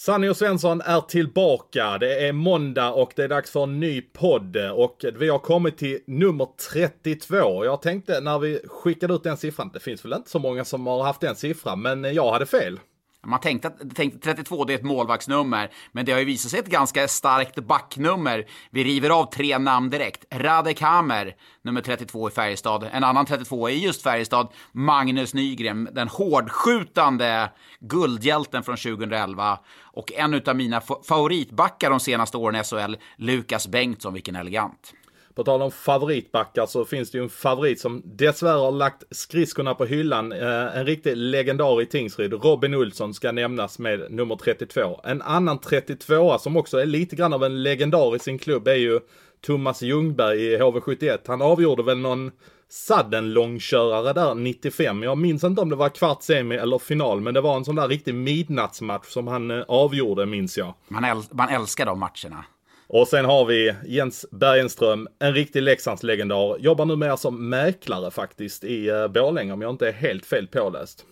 Sanny och Svensson är tillbaka. Det är måndag och det är dags för en ny podd. Och vi har kommit till nummer 32. Jag tänkte när vi skickade ut den siffran, det finns väl inte så många som har haft den siffran, men jag hade fel. Man tänkte att tänkte 32 det är ett målvaktsnummer, men det har ju visat sig ett ganska starkt backnummer. Vi river av tre namn direkt. Radek Hammer, nummer 32 i Färjestad. En annan 32 i just Färjestad, Magnus Nygren, den hårdskjutande guldhjälten från 2011. Och en av mina favoritbackar de senaste åren i SHL, Lukas Bengtsson, vilken elegant. På tal om favoritbackar så finns det ju en favorit som dessvärre har lagt skridskorna på hyllan. Eh, en riktig legendar i Tingsryd. Robin Olsson ska nämnas med nummer 32. En annan 32a som också är lite grann av en legendar i sin klubb är ju Thomas Ljungberg i HV71. Han avgjorde väl någon sudden långkörare där 95. Jag minns inte om det var kvart, semi eller final, men det var en sån där riktig midnattsmatch som han eh, avgjorde, minns jag. Man, äl man älskar de matcherna. Och sen har vi Jens Bergenström, en riktig Leksandslegendar. Jobbar numera som mäklare faktiskt i eh, Borlänge om jag inte är helt fel påläst.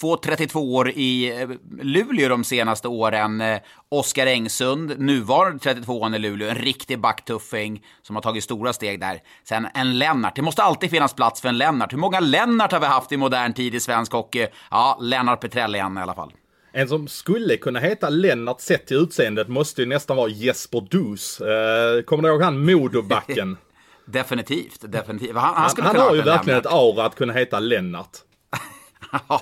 Två 32 år i eh, Luleå de senaste åren. Eh, Oskar Engsund, nuvarande 32 i Luleå, en riktig backtuffing som har tagit stora steg där. Sen en Lennart. Det måste alltid finnas plats för en Lennart. Hur många Lennart har vi haft i modern tid i svensk hockey? Ja, Lennart Petrell igen i alla fall. En som skulle kunna heta Lennart sett till utseendet måste ju nästan vara Jesper Dus. Eh, kommer du ihåg han Modobacken? definitivt, definitivt. Han, han, han, han har ju verkligen ett aura att kunna heta Lennart.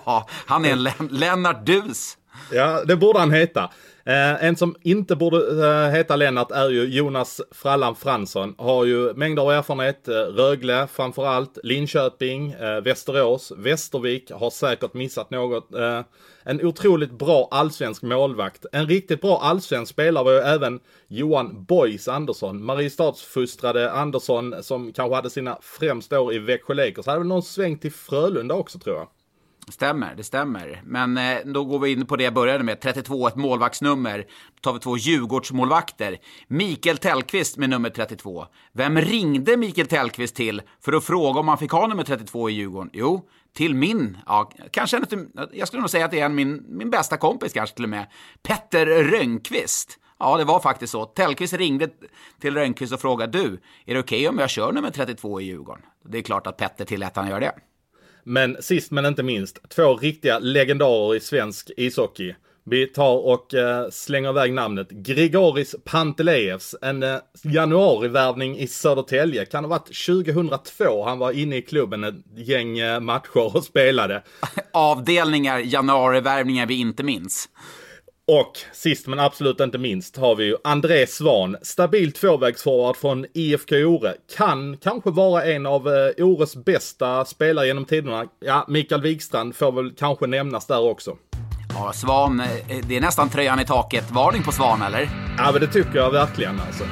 Han är en Lennart Dus. Ja, det borde han heta. Eh, en som inte borde eh, heta Lennart är ju Jonas Frallan Fransson. Har ju mängder av erfarenhet. Eh, Rögle framförallt, Linköping, eh, Västerås, Västervik har säkert missat något. Eh, en otroligt bra allsvensk målvakt. En riktigt bra allsvensk spelare var ju även Johan Boys Andersson. Mariestadsfustrade Andersson som kanske hade sina främsta år i Växjö Lakers. Hade väl någon sväng till Frölunda också tror jag. Stämmer, det stämmer. Men eh, då går vi in på det jag började med. 32, ett målvaktsnummer. Då tar vi två Djurgårdsmålvakter. Mikael Tellqvist med nummer 32. Vem ringde Mikael Tellqvist till för att fråga om han fick ha nummer 32 i Djurgården? Jo, till min, ja, kanske en, jag skulle nog säga att det är en, min, min bästa kompis kanske till och med. Petter Rönnqvist. Ja, det var faktiskt så. Tellqvist ringde till Rönnqvist och frågade du, är det okej okay om jag kör nummer 32 i Djurgården? Det är klart att Petter tillät han göra det. Men sist men inte minst, två riktiga legendarer i svensk ishockey. Vi tar och eh, slänger iväg namnet. Grigoris Panteleevs, en eh, januarivärvning i Södertälje. Kan ha varit 2002 han var inne i klubben ett gäng eh, matcher och spelade. Avdelningar, januarivärvningar vi inte minns. Och sist men absolut inte minst har vi ju André Svan. Stabil tvåvägsforward från IFK Ore. Kan kanske vara en av eh, Ores bästa spelare genom tiderna. Ja, Mikael Wikstrand får väl kanske nämnas där också. Ja, Svan, eh, det är nästan tröjan i taket. Varning på Svan, eller? Ja, men det tycker jag verkligen alltså.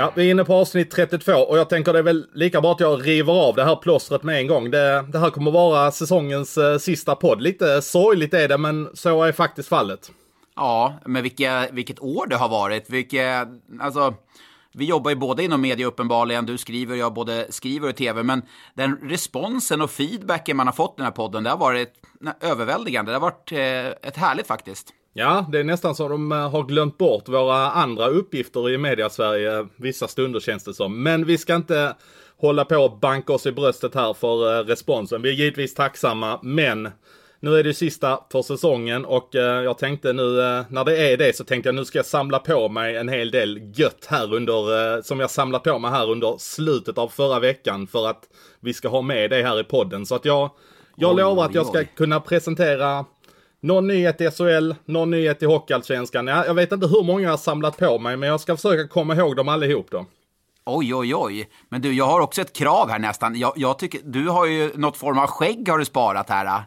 Ja, vi är inne på avsnitt 32 och jag tänker det är väl lika bra att jag river av det här plåstret med en gång. Det, det här kommer vara säsongens eh, sista podd. Lite sorgligt är det, men så är faktiskt fallet. Ja, men vilka, vilket år det har varit. Vilka, alltså, vi jobbar ju båda inom media uppenbarligen. Du skriver och jag både skriver och tv. Men den responsen och feedbacken man har fått i den här podden, det har varit överväldigande. Det har varit eh, ett härligt faktiskt. Ja, det är nästan så de eh, har glömt bort våra andra uppgifter i media-Sverige vissa stunder känns det som. Men vi ska inte hålla på och banka oss i bröstet här för eh, responsen. Vi är givetvis tacksamma, men nu är det sista för säsongen och eh, jag tänkte nu när det är det så tänkte jag nu ska jag samla på mig en hel del gött här under, som jag samlat på mig här under slutet av förra veckan för att vi ska ha med det här i podden. Så att jag, jag oj, lovar att jag ska kunna presentera någon nyhet i SHL, någon nyhet i Hockeyallsvenskan. Ja, jag vet inte hur många jag har samlat på mig, men jag ska försöka komma ihåg dem allihop då. Oj, oj, oj. Men du, jag har också ett krav här nästan. Jag, jag tycker, du har ju något form av skägg har du sparat här.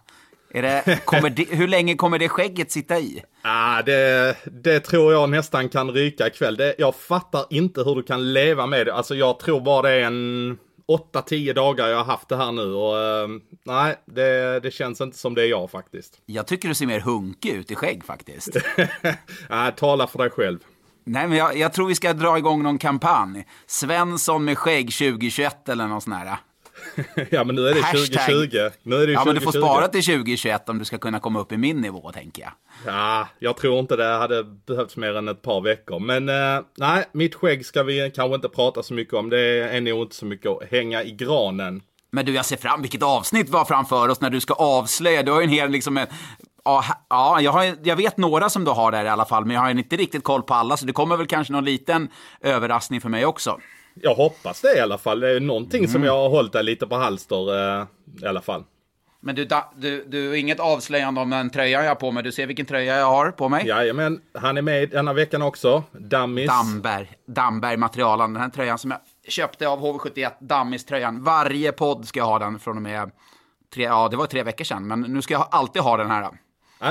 Är det, det, hur länge kommer det skägget sitta i? Ah, det, det tror jag nästan kan ryka ikväll. Det, jag fattar inte hur du kan leva med det. Alltså jag tror bara det är en 8-10 dagar jag har haft det här nu och uh, nej, det, det känns inte som det är jag faktiskt. Jag tycker du ser mer hunkig ut i skägg faktiskt. nej, tala för dig själv. Nej, men jag, jag, tror vi ska dra igång någon kampanj. Svensson med skägg 2021 eller något sånt här. ja, men nu är det Hashtag. 2020. Nu är det ja, men du får spara till 2021 om du ska kunna komma upp i min nivå, tänker jag. Ja, jag tror inte det hade behövts mer än ett par veckor. Men eh, nej, mitt skägg ska vi kanske inte prata så mycket om. Det är nog inte så mycket att hänga i granen. Men du, jag ser fram vilket avsnitt vi har framför oss när du ska avslöja. Du har ju en hel liksom en, Ja, ja jag, har, jag vet några som du har där i alla fall, men jag har inte riktigt koll på alla, så det kommer väl kanske någon liten överraskning för mig också. Jag hoppas det i alla fall. Det är någonting mm. som jag har hållit dig lite på halster eh, i alla fall. Men du, du, du inget avslöjande om den tröja jag har på mig. Du ser vilken tröja jag har på mig? Jajamän, han är med denna veckan också. Dammis. Damberg. Damberg materialen. Den här tröjan som jag köpte av HV71. Dammis-tröjan. Varje podd ska jag ha den från och med tre, ja det var tre veckor sedan. Men nu ska jag alltid ha den här.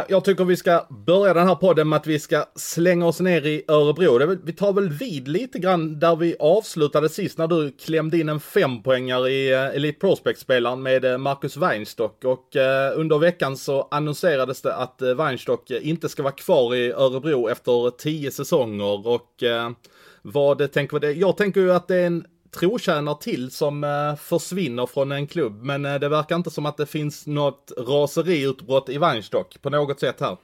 Jag tycker vi ska börja den här podden med att vi ska slänga oss ner i Örebro. Vi tar väl vid lite grann där vi avslutade sist när du klämde in en fempoängare i eh, Elite Prospect-spelaren med eh, Marcus Weinstock. Och eh, under veckan så annonserades det att Weinstock inte ska vara kvar i Örebro efter tio säsonger. Och vad tänker vi? Jag tänker ju att det är en trotjänare till som eh, försvinner från en klubb. Men eh, det verkar inte som att det finns något raseriutbrott i Weinstock på något sätt här.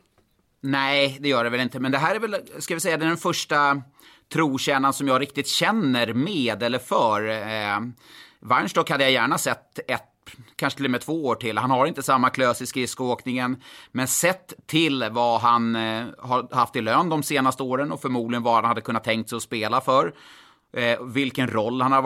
Nej, det gör det väl inte. Men det här är väl, ska vi säga, den första trotjänaren som jag riktigt känner med eller för. Eh, Weinstock hade jag gärna sett ett kanske till och med två år till. Han har inte samma klös i skridskoåkningen. Men sett till vad han eh, har haft i lön de senaste åren och förmodligen vad han hade kunnat tänkt sig att spela för eh, vilken roll han har,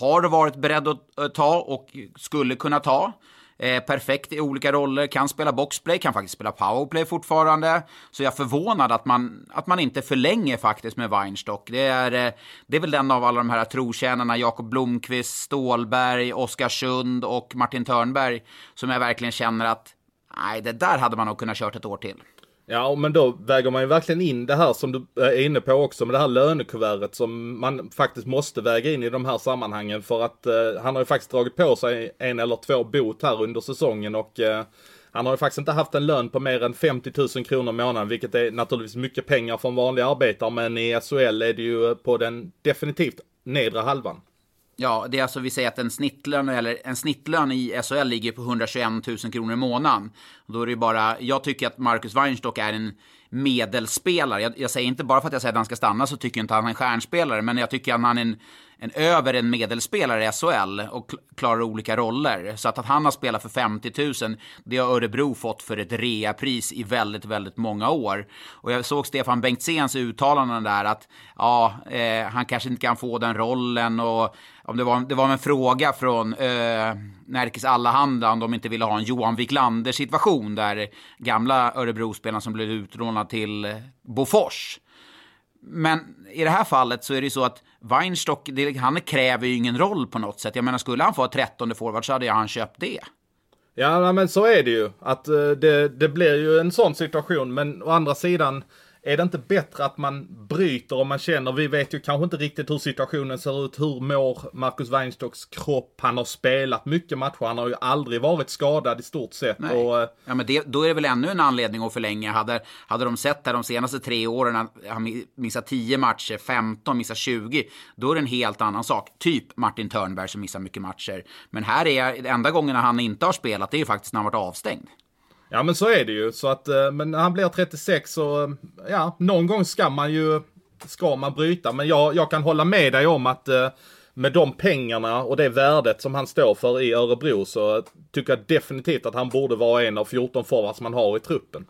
har varit beredd att, att ta och skulle kunna ta. Eh, perfekt i olika roller, kan spela boxplay, kan faktiskt spela powerplay fortfarande. Så jag är förvånad att man, att man inte förlänger faktiskt med Weinstock. Det är, eh, det är väl den av alla de här trotjänarna, Jakob Blomqvist, Stålberg, Oskarsund och Martin Törnberg, som jag verkligen känner att nej, det där hade man nog kunnat kört ett år till. Ja, men då väger man ju verkligen in det här som du eh, är inne på också med det här lönekuvertet som man faktiskt måste väga in i de här sammanhangen för att eh, han har ju faktiskt dragit på sig en eller två bot här under säsongen och eh, han har ju faktiskt inte haft en lön på mer än 50 000 kronor i månaden, vilket är naturligtvis mycket pengar för en vanlig arbetare, men i SHL är det ju på den definitivt nedre halvan. Ja, det är alltså, vi säger att en snittlön, eller en snittlön i SHL ligger på 121 000 kronor i månaden. då är det bara, jag tycker att Marcus Weinstock är en medelspelare. Jag, jag, säger inte bara för att jag säger att han ska stanna så tycker jag inte att han är en stjärnspelare, men jag tycker att han är en, en över en medelspelare i SHL och klarar olika roller. Så att, att han har spelat för 50 000, det har Örebro fått för ett reapris i väldigt, väldigt många år. Och jag såg Stefan Bengtzéns uttalanden där att ja, eh, han kanske inte kan få den rollen och om det var, det var en fråga från eh, Närkes Allehanda om de inte ville ha en Johan Wiklander situation där gamla Örebro-spelaren som blev utlånad till Bofors. Men i det här fallet så är det ju så att Weinstock, han kräver ju ingen roll på något sätt. Jag menar, skulle han få ett trettonde forward så hade ju han köpt det. Ja, men så är det ju. Att eh, det, det blir ju en sån situation, men å andra sidan är det inte bättre att man bryter om man känner, vi vet ju kanske inte riktigt hur situationen ser ut, hur mår Marcus Weinstocks kropp? Han har spelat mycket matcher, han har ju aldrig varit skadad i stort sett. Nej. Och, eh, ja, men det, då är det väl ännu en anledning att förlänga. Hade, hade de sett här de senaste tre åren han missat 10 matcher, 15, missar 20, då är det en helt annan sak. Typ Martin Törnberg som missar mycket matcher. Men här är enda gången han inte har spelat, det är ju faktiskt när han varit avstängd. Ja men så är det ju. Så att, eh, men när han blir 36 så, eh, ja, någon gång ska man ju, ska man bryta. Men jag, jag kan hålla med dig om att eh, med de pengarna och det värdet som han står för i Örebro så tycker jag definitivt att han borde vara en av 14 forwards man har i truppen.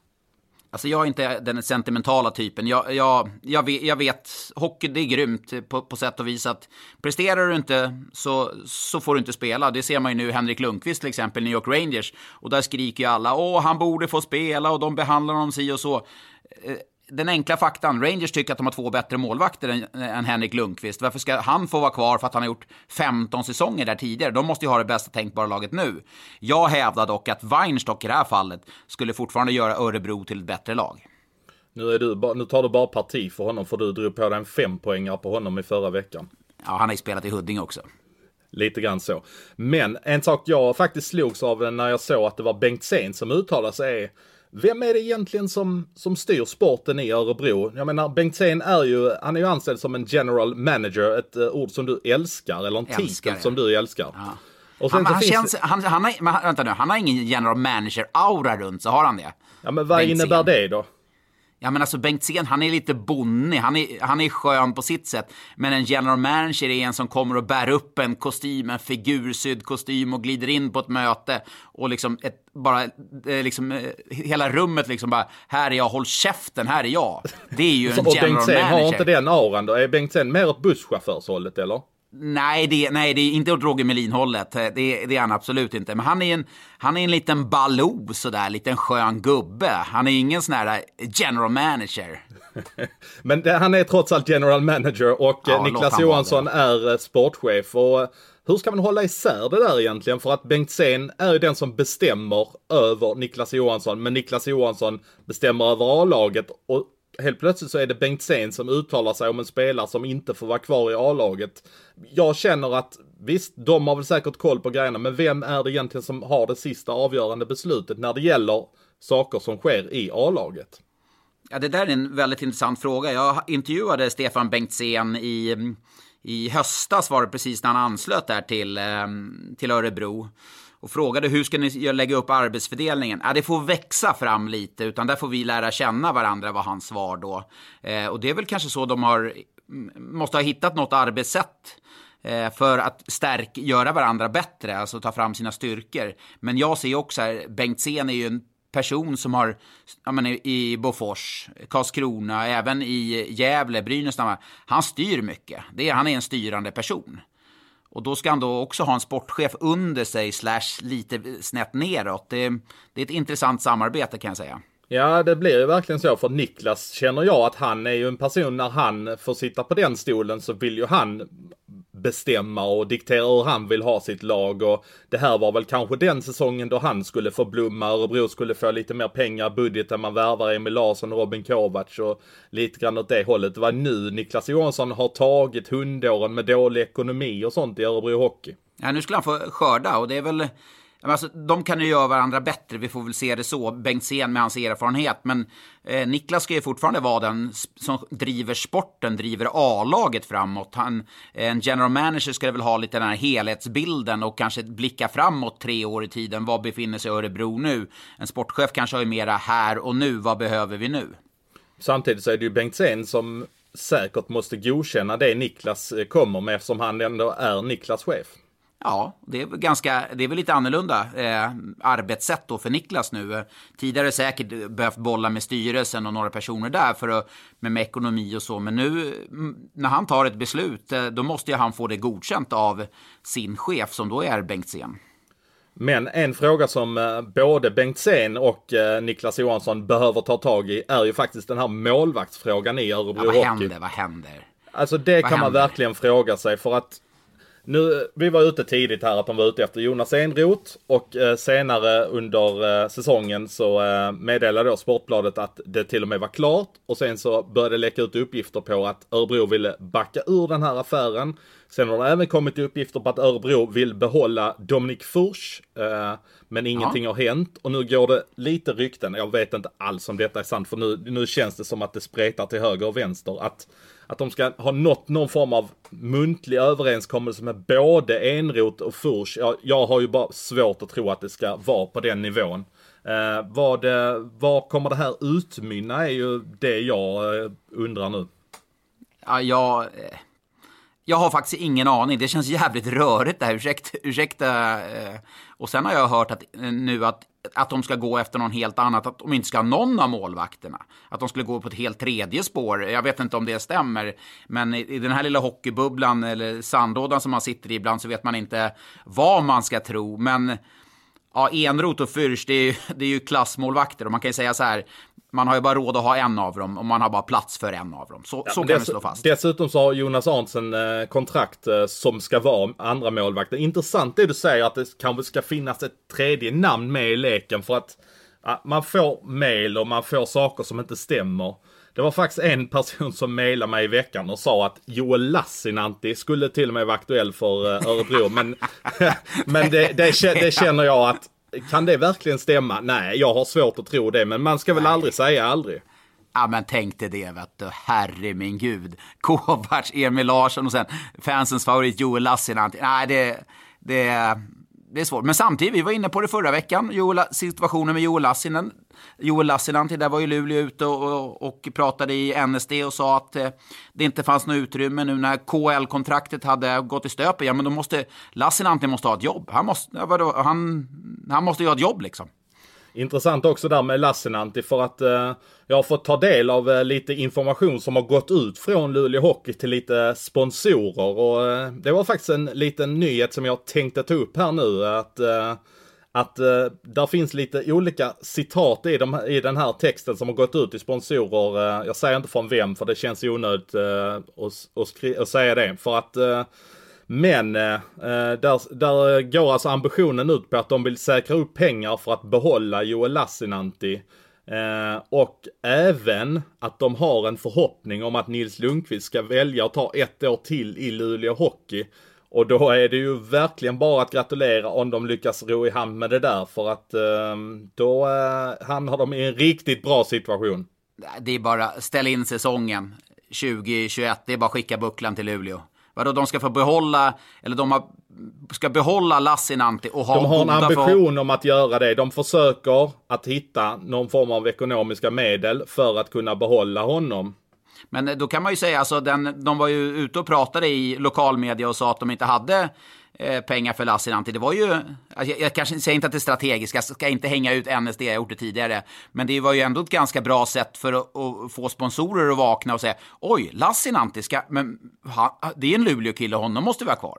Alltså jag är inte den sentimentala typen. Jag, jag, jag, vet, jag vet, hockey det är grymt på, på sätt och vis att presterar du inte så, så får du inte spela. Det ser man ju nu Henrik Lundqvist till exempel, New York Rangers. Och där skriker ju alla åh han borde få spela och de behandlar honom si och så. Eh, den enkla faktan, Rangers tycker att de har två bättre målvakter än, än Henrik Lundqvist. Varför ska han få vara kvar för att han har gjort 15 säsonger där tidigare? De måste ju ha det bästa tänkbara laget nu. Jag hävdar dock att Weinstock i det här fallet skulle fortfarande göra Örebro till ett bättre lag. Nu, är du, nu tar du bara parti för honom för du drog på dig en fempoängare på honom i förra veckan. Ja, han har ju spelat i Huddinge också. Lite grann så. Men en sak jag faktiskt slogs av när jag såg att det var Bengt Sen som uttalade sig är vem är det egentligen som, som styr sporten i Örebro? Jag menar, Bengtzén är ju, han är ju anställd som en general manager, ett uh, ord som du älskar, eller en titel som du älskar. Ja. Och sen han, han, känns, han, han, har, vänta nu, han har ingen general manager-aura runt, så har han det? Ja, men vad Bengtzén. innebär det då? Ja men alltså Bengtzén, han är lite bonnig, han är, han är skön på sitt sätt. Men en general manager är en som kommer och bär upp en kostym, en figursydd kostym och glider in på ett möte och liksom ett, bara, eh, liksom eh, hela rummet liksom bara, här är jag, håll käften, här är jag. Det är ju en general manager. Och Bengtzén har inte den auran då? Är Bengtzén mer åt busschaufförshållet eller? Nej, det, nej, det är inte åt Roger Melin-hållet. Det, det, är han absolut inte. Men han är en, han är en liten baloo sådär, liten skön gubbe. Han är ingen sån här general manager. Men det, han är trots allt general manager och ja, Niklas Johansson är eh, sportchef. Och eh, hur ska man hålla isär det där egentligen? För att Bengtzén är ju den som bestämmer över Niklas Johansson, men Niklas Johansson bestämmer över A-laget. Och helt plötsligt så är det Bengtzén som uttalar sig om en spelare som inte får vara kvar i A-laget. Jag känner att visst, de har väl säkert koll på grejerna, men vem är det egentligen som har det sista avgörande beslutet när det gäller saker som sker i A-laget? Ja, det där är en väldigt intressant fråga. Jag intervjuade Stefan Bengtzén i, i höstas, var det precis när han anslöt där till, eh, till Örebro och frågade hur ska ni lägga upp arbetsfördelningen? Ja, det får växa fram lite, utan där får vi lära känna varandra, var hans svar då. Eh, och det är väl kanske så de har, måste ha hittat något arbetssätt eh, för att stärk, göra varandra bättre, alltså ta fram sina styrkor. Men jag ser också här, Bengtzén är ju en person som har, ja men i Bofors, Karlskrona, även i Gävle, Brynäs, han styr mycket. Det är, han är en styrande person. Och då ska han då också ha en sportchef under sig, slash lite snett neråt. Det, det är ett intressant samarbete kan jag säga. Ja, det blir ju verkligen så. För Niklas känner jag att han är ju en person när han får sitta på den stolen så vill ju han bestämma och diktera hur han vill ha sitt lag och det här var väl kanske den säsongen då han skulle få blomma. Örebro skulle få lite mer pengar, budgeten man värvar Emil Larsson och Robin Kovacs och lite grann åt det hållet. Det var nu Niklas Johansson har tagit hundåren med dålig ekonomi och sånt i Örebro Hockey. Ja, nu skulle han få skörda och det är väl Alltså, de kan ju göra varandra bättre, vi får väl se det så. Bengtzén med hans erfarenhet. Men eh, Niklas ska ju fortfarande vara den som driver sporten, driver A-laget framåt. Han, eh, en general manager ska väl ha lite den här helhetsbilden och kanske blicka framåt tre år i tiden. Var befinner sig Örebro nu? En sportchef kanske har ju mera här och nu. Vad behöver vi nu? Samtidigt så är det ju Bengtzén som säkert måste godkänna det Niklas eh, kommer med eftersom han ändå är Niklas chef. Ja, det är, ganska, det är väl lite annorlunda eh, arbetssätt då för Niklas nu. Tidigare säkert behövt bolla med styrelsen och några personer där för att, med, med ekonomi och så. Men nu mm, när han tar ett beslut, eh, då måste ju han få det godkänt av sin chef som då är Bengtzén. Men en fråga som eh, både Bengtzén och eh, Niklas Johansson behöver ta tag i är ju faktiskt den här målvaktsfrågan i Örebro ja, vad Hockey. Händer, vad händer? Alltså det vad kan händer? man verkligen fråga sig för att nu, vi var ute tidigt här att de var ute efter Jonas Enroth och eh, senare under eh, säsongen så eh, meddelade då Sportbladet att det till och med var klart och sen så började det läcka ut uppgifter på att Örebro ville backa ur den här affären. Sen har det även kommit uppgifter på att Örebro vill behålla Dominik Furch. Eh, men ingenting ja. har hänt och nu går det lite rykten, jag vet inte alls om detta är sant för nu, nu känns det som att det spretar till höger och vänster. Att att de ska ha nått någon form av muntlig överenskommelse med både Enrot och Furs. Jag, jag har ju bara svårt att tro att det ska vara på den nivån. Eh, vad, eh, vad kommer det här utmynna är ju det jag eh, undrar nu. Ja, jag, eh, jag har faktiskt ingen aning. Det känns jävligt rörigt det här. Ursäkta. ursäkta. Eh, och sen har jag hört att, nu att att de ska gå efter någon helt annat, att de inte ska ha någon av målvakterna. Att de skulle gå på ett helt tredje spår. Jag vet inte om det stämmer, men i den här lilla hockeybubblan eller sandlådan som man sitter i ibland så vet man inte vad man ska tro. Men Ja, Enroth och Fürch, det är, ju, det är ju klassmålvakter och man kan ju säga så här, man har ju bara råd att ha en av dem och man har bara plats för en av dem. Så, ja, så kan vi slå fast. Dessutom så har Jonas Arntzen eh, kontrakt eh, som ska vara andra målvakter. Intressant det du säger att det kanske ska finnas ett tredje namn med i leken för att ja, man får mail och man får saker som inte stämmer. Det var faktiskt en person som mejlade mig i veckan och sa att Joel Lassinantti skulle till och med vara aktuell för uh, Örebro. men men det, det, det, känner jag att kan det verkligen stämma? Nej, jag har svårt att tro det. Men man ska väl Nej. aldrig säga aldrig. Ja men tänk dig det vet du, herre min gud. Kovacs, Emil Larsson och sen fansens favorit Joel Lassinantti. Nej det, det, det är svårt. Men samtidigt, vi var inne på det förra veckan, Joel, situationen med Joel Lassinen. Joel Lassinantti, där var ju Luleå ute och, och, och, pratade i NSD och sa att eh, det inte fanns något utrymme nu när KL-kontraktet hade gått i stöpet, Ja, men då måste Lassinantti måste ha ett jobb. Han måste, vadå, han, han måste ju ha ett jobb liksom. Intressant också där med Lassinantti för att eh, jag har fått ta del av eh, lite information som har gått ut från Luleå Hockey till lite sponsorer och eh, det var faktiskt en liten nyhet som jag tänkte ta upp här nu att eh, att eh, där finns lite olika citat i, de, i den här texten som har gått ut till sponsorer. Eh, jag säger inte från vem för det känns onödigt eh, att, att, att säga det. För att eh, men eh, eh, där, där går alltså ambitionen ut på att de vill säkra upp pengar för att behålla Joel Lassinantti. Eh, och även att de har en förhoppning om att Nils Lundqvist ska välja att ta ett år till i Luleå Hockey. Och då är det ju verkligen bara att gratulera om de lyckas ro i hamn med det där för att eh, då eh, hamnar de i en riktigt bra situation. Det är bara ställa in säsongen 2021, det är bara skicka bucklan till Luleå. Vadå, de ska få behålla, eller de har, ska behålla Lassinantti och ha De har en ambition för... om att göra det. De försöker att hitta någon form av ekonomiska medel för att kunna behålla honom. Men då kan man ju säga, alltså, den, de var ju ute och pratade i lokalmedia och sa att de inte hade Eh, pengar för Lassinantti. Det var ju, alltså, jag, jag kanske säger inte att det är strategiskt, jag ska inte hänga ut NSD, jag har gjort det tidigare. Men det var ju ändå ett ganska bra sätt för att, att få sponsorer att vakna och säga, oj, Lassinantti ska, men ha, det är en Luleå-kille, honom måste vi ha kvar.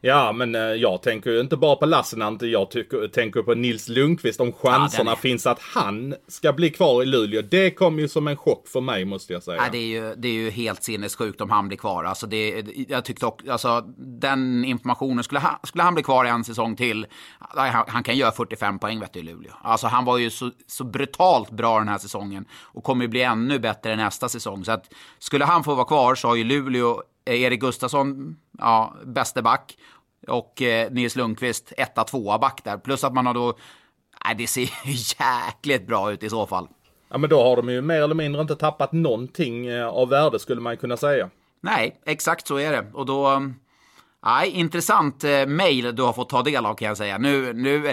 Ja, men eh, jag tänker ju inte bara på Lassinantti, jag tycker, tänker på Nils Lundqvist. Om chanserna ja, är... finns att han ska bli kvar i Luleå. Det kom ju som en chock för mig, måste jag säga. Ja, det, är ju, det är ju helt sinnessjukt om han blir kvar. Alltså, det, jag tyckte också, alltså, den informationen, skulle han, skulle han bli kvar en säsong till, han, han kan göra 45 poäng vet du, i Luleå. Alltså, han var ju så, så brutalt bra den här säsongen och kommer ju bli ännu bättre nästa säsong. Så att, skulle han få vara kvar så har ju Luleå Erik Gustafsson, ja, bäste back. Och eh, Nils Lundqvist, etta, tvåa back där. Plus att man har då... Nej, det ser jäkligt bra ut i så fall. Ja, men då har de ju mer eller mindre inte tappat någonting eh, av värde skulle man kunna säga. Nej, exakt så är det. Och då... Nej, intressant eh, mail du har fått ta del av kan jag säga. Nu, nu,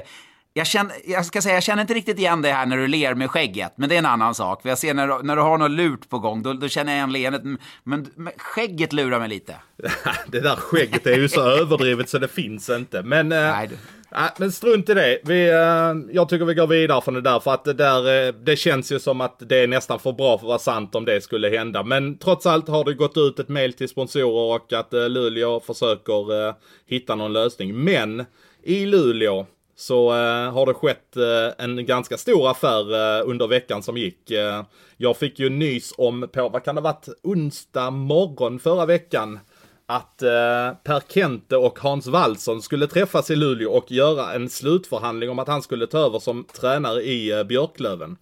jag, känner, jag ska säga, jag känner inte riktigt igen det här när du ler med skägget, men det är en annan sak. Jag ser när, när du har något lurt på gång, då, då känner jag igen leendet. Men, men skägget lurar mig lite. det där skägget är ju så överdrivet så det finns inte. Men, eh, Nej, äh, men strunt i det. Vi, äh, jag tycker vi går vidare från det där, för att det där, äh, det känns ju som att det är nästan för bra för att vara sant om det skulle hända. Men trots allt har det gått ut ett mail till sponsorer och att Luleå försöker hitta någon lösning. Men i Luleå så eh, har det skett eh, en ganska stor affär eh, under veckan som gick. Eh, jag fick ju nys om på, vad kan det ha varit, onsdag morgon förra veckan. Att eh, Per Kente och Hans Wallson skulle träffas i Luleå och göra en slutförhandling om att han skulle ta över som tränare i eh, Björklöven.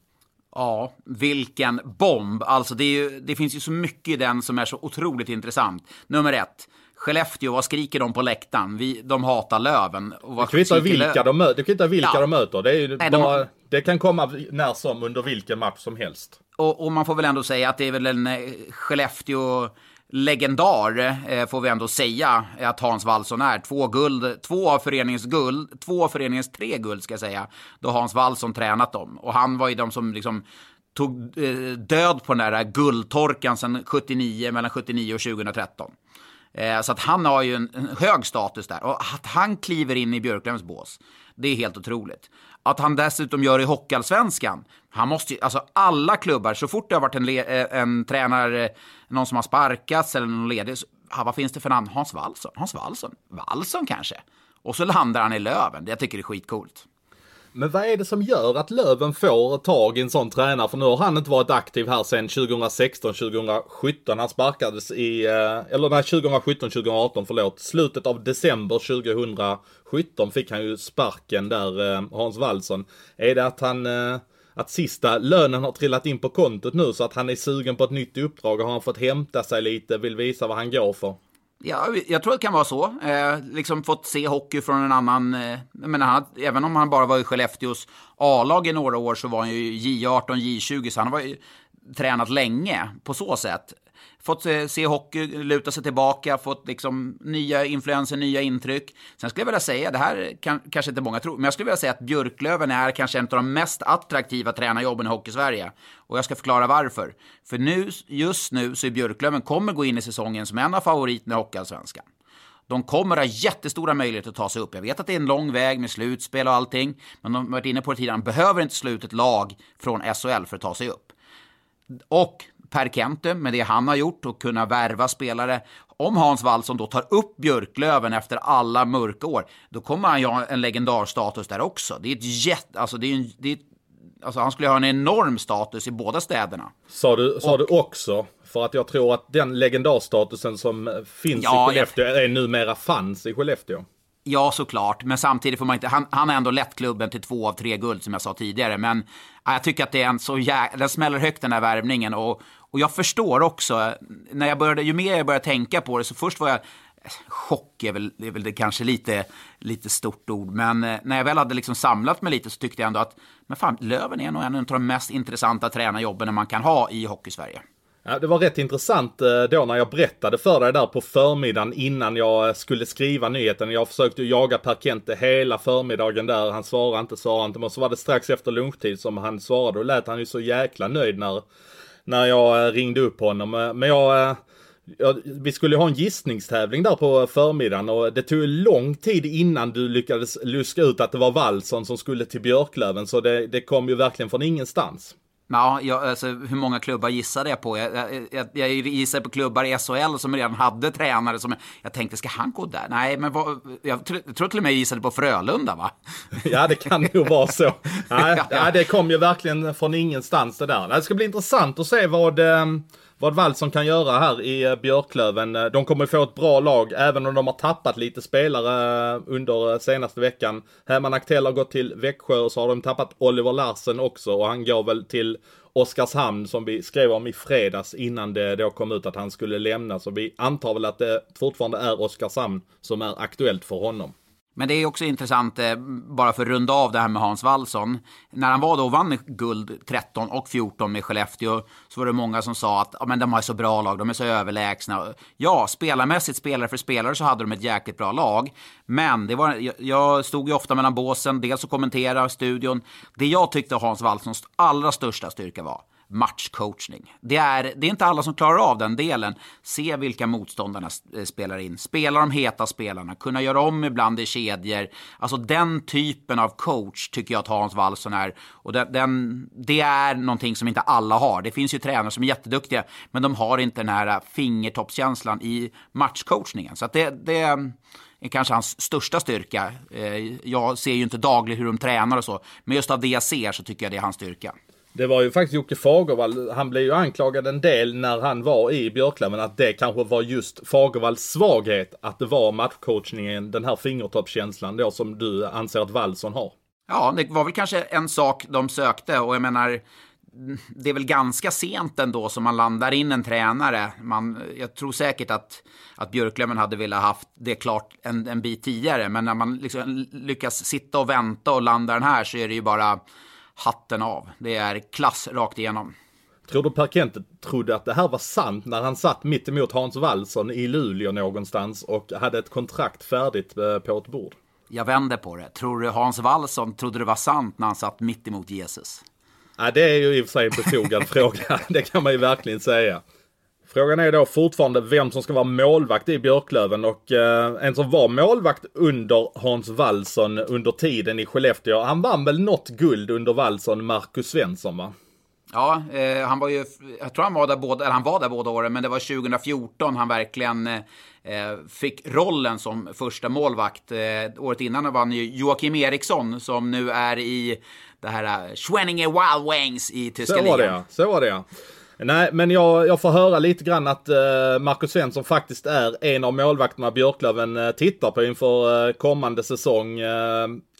Ja, vilken bomb! Alltså det, ju, det, finns ju så mycket i den som är så otroligt intressant. Nummer ett. Skellefteå, vad skriker de på läktaren? Vi, de hatar Löven. Vad det kvittar vilka, de, möter, det kvittar vilka ja. de möter. Det, är Nej, bara, de... det kan komma när som under vilken match som helst. Och, och, man får väl ändå säga att det är väl en eh, Skellefteå legendar, eh, får vi ändå säga, att Hans Wallson är. Två guld, två av föreningens guld, två av föreningens tre guld ska jag säga, då Hans Wallson tränat dem. Och han var ju de som liksom tog eh, död på den där guldtorkan sedan 79, mellan 79 och 2013. Eh, så att han har ju en, en, hög status där. Och att han kliver in i Björklövens bås, det är helt otroligt. Att han dessutom gör i Hockeyallsvenskan. Han måste ju, alltså alla klubbar, så fort det har varit en, eh, en tränare, någon som har sparkats eller någon ledig, så, ah, vad finns det för namn? Hans Wallson? Hans Wallson? Wallson kanske? Och så landar han i Löven. Jag tycker det är skitcoolt. Men vad är det som gör att Löven får tag i en sån tränare? För nu har han inte varit aktiv här sedan 2016-2017. Han sparkades i, eh, eller nej 2017-2018 förlåt. Slutet av december 2017 fick han ju sparken där, eh, Hans Wallson. Är det att han eh, att sista lönen har trillat in på kontot nu så att han är sugen på ett nytt uppdrag har han fått hämta sig lite, vill visa vad han går för. Ja, jag tror det kan vara så. Eh, liksom fått se hockey från en annan... Eh, men han, även om han bara var i Skellefteås A-lag i några år så var han ju J18, J20, så han var ju tränat länge på så sätt fått se hockey, luta sig tillbaka, fått liksom nya influenser, nya intryck. Sen skulle jag vilja säga, det här kan, kanske inte många tror, men jag skulle vilja säga att Björklöven är kanske en av de mest attraktiva tränarjobben i Hockey-Sverige. Och jag ska förklara varför. För nu, just nu så är Björklöven kommer gå in i säsongen som en av favoriterna i Hockeyallsvenskan. De kommer ha jättestora möjligheter att ta sig upp. Jag vet att det är en lång väg med slutspel och allting, men de har varit inne på det tidigare, de behöver inte slå ut ett lag från SHL för att ta sig upp. Och Per Kente med det han har gjort och kunna värva spelare. Om Hans Wallson då tar upp Björklöven efter alla mörka år, då kommer han ju ha en legendarstatus där också. Det är ett jätte, alltså det är en, det är, alltså han skulle ha en enorm status i båda städerna. Sa du, sa och, du också? För att jag tror att den legendarstatusen som finns ja, i Skellefteå jag... är numera fanns i Skellefteå. Ja, såklart. Men samtidigt får man inte... Han, han har ändå lett klubben till två av tre guld, som jag sa tidigare. Men ja, jag tycker att det är en så jä... Den smäller högt, den här värvningen. Och, och jag förstår också, när jag började, ju mer jag började tänka på det, så först var jag Chock är väl, är väl det kanske lite, lite stort ord, men eh, när jag väl hade liksom samlat mig lite så tyckte jag ändå att men fan, Löven är nog en av de mest intressanta tränarjobben man kan ha i Hockeysverige. Ja, det var rätt intressant eh, då när jag berättade för dig där på förmiddagen innan jag eh, skulle skriva nyheten. Jag försökte jaga Per Kente hela förmiddagen där. Han svarade inte, svarade inte. Men så var det strax efter lunchtid som han svarade och lät han ju så jäkla nöjd när när jag eh, ringde upp honom. Eh, men jag, eh, jag, vi skulle ha en gissningstävling där på förmiddagen och det tog lång tid innan du lyckades luska ut att det var Wallson som skulle till Björklöven. Så det, det kom ju verkligen från ingenstans. Ja, jag, alltså, hur många klubbar gissade jag på? Jag, jag, jag gissade på klubbar i SHL som redan hade tränare som jag tänkte, ska han gå där? Nej, men vad, jag tror till och med jag gissade på Frölunda, va? Ja, det kan nog vara så. Nej, ja, ja. det kom ju verkligen från ingenstans det där. Det ska bli intressant att se vad... Um vad Valsson kan göra här i eh, Björklöven. Eh, de kommer få ett bra lag även om de har tappat lite spelare eh, under senaste veckan. Herman Aktell har gått till Växjö och så har de tappat Oliver Larsen också och han går väl till Oskarshamn som vi skrev om i fredags innan det då kom ut att han skulle lämna. Så vi antar väl att det fortfarande är Oskarshamn som är aktuellt för honom. Men det är också intressant, eh, bara för att runda av det här med Hans Wallson. När han var då och vann guld 13 och 14 med Skellefteå så var det många som sa att ja, men de har så bra lag, de är så överlägsna. Ja, spelarmässigt, spelare för spelare, så hade de ett jäkligt bra lag. Men det var, jag stod ju ofta mellan båsen, dels att kommentera studion. Det jag tyckte Hans Wallsons allra största styrka var matchcoachning. Det är, det är inte alla som klarar av den delen. Se vilka motståndarna eh, spelar in. Spela de heta spelarna. Kunna göra om ibland i kedjor. Alltså den typen av coach tycker jag att Hans Wallson är. Och den, den, det är någonting som inte alla har. Det finns ju tränare som är jätteduktiga, men de har inte den här eh, fingertoppskänslan i matchcoachningen. Så att det, det är kanske hans största styrka. Eh, jag ser ju inte dagligen hur de tränar och så, men just av det jag ser så tycker jag det är hans styrka. Det var ju faktiskt Jocke Fagervall, han blev ju anklagad en del när han var i Björklöven att det kanske var just Fagervalls svaghet att det var matchcoachningen, den här fingertoppskänslan då som du anser att Wallson har. Ja, det var väl kanske en sak de sökte och jag menar det är väl ganska sent ändå som man landar in en tränare. Man, jag tror säkert att, att Björklöven hade velat haft det klart en, en bit tidigare. Men när man liksom lyckas sitta och vänta och landa den här så är det ju bara hatten av. Det är klass rakt igenom. Tror du Per Kente trodde att det här var sant när han satt mitt emot Hans Wallson i Luleå någonstans och hade ett kontrakt färdigt eh, på ett bord? Jag vänder på det. Tror du Hans Wallson trodde det var sant när han satt mitt emot Jesus? Ja, det är ju i och för sig en befogad fråga. Det kan man ju verkligen säga. Frågan är då fortfarande vem som ska vara målvakt i Björklöven och eh, en som var målvakt under Hans Wallson under tiden i Skellefteå. Han vann väl något guld under Wallson, Marcus Svensson va? Ja, eh, han var ju, jag tror han var där båda, eller han var där båda åren, men det var 2014 han verkligen eh, fick rollen som första målvakt. Eh, året innan vann ju Joakim Eriksson som nu är i det här uh, Schwenninge Wild Wings i tyska ligan. Så var det ja, så var det ja. Nej, men jag, jag får höra lite grann att uh, Marcus Svensson faktiskt är en av målvakterna Björklöven uh, tittar på inför uh, kommande säsong.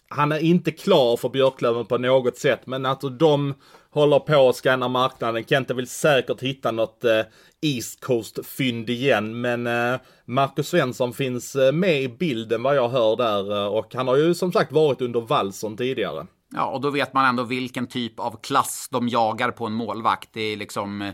han är inte klar för Björklöven på något sätt, men att de håller på att scanna marknaden. Kente vill säkert hitta något East Coast-fynd igen, men Marcus Svensson finns med i bilden vad jag hör där och han har ju som sagt varit under valsen tidigare. Ja, och då vet man ändå vilken typ av klass de jagar på en målvakt. Det är liksom, eh,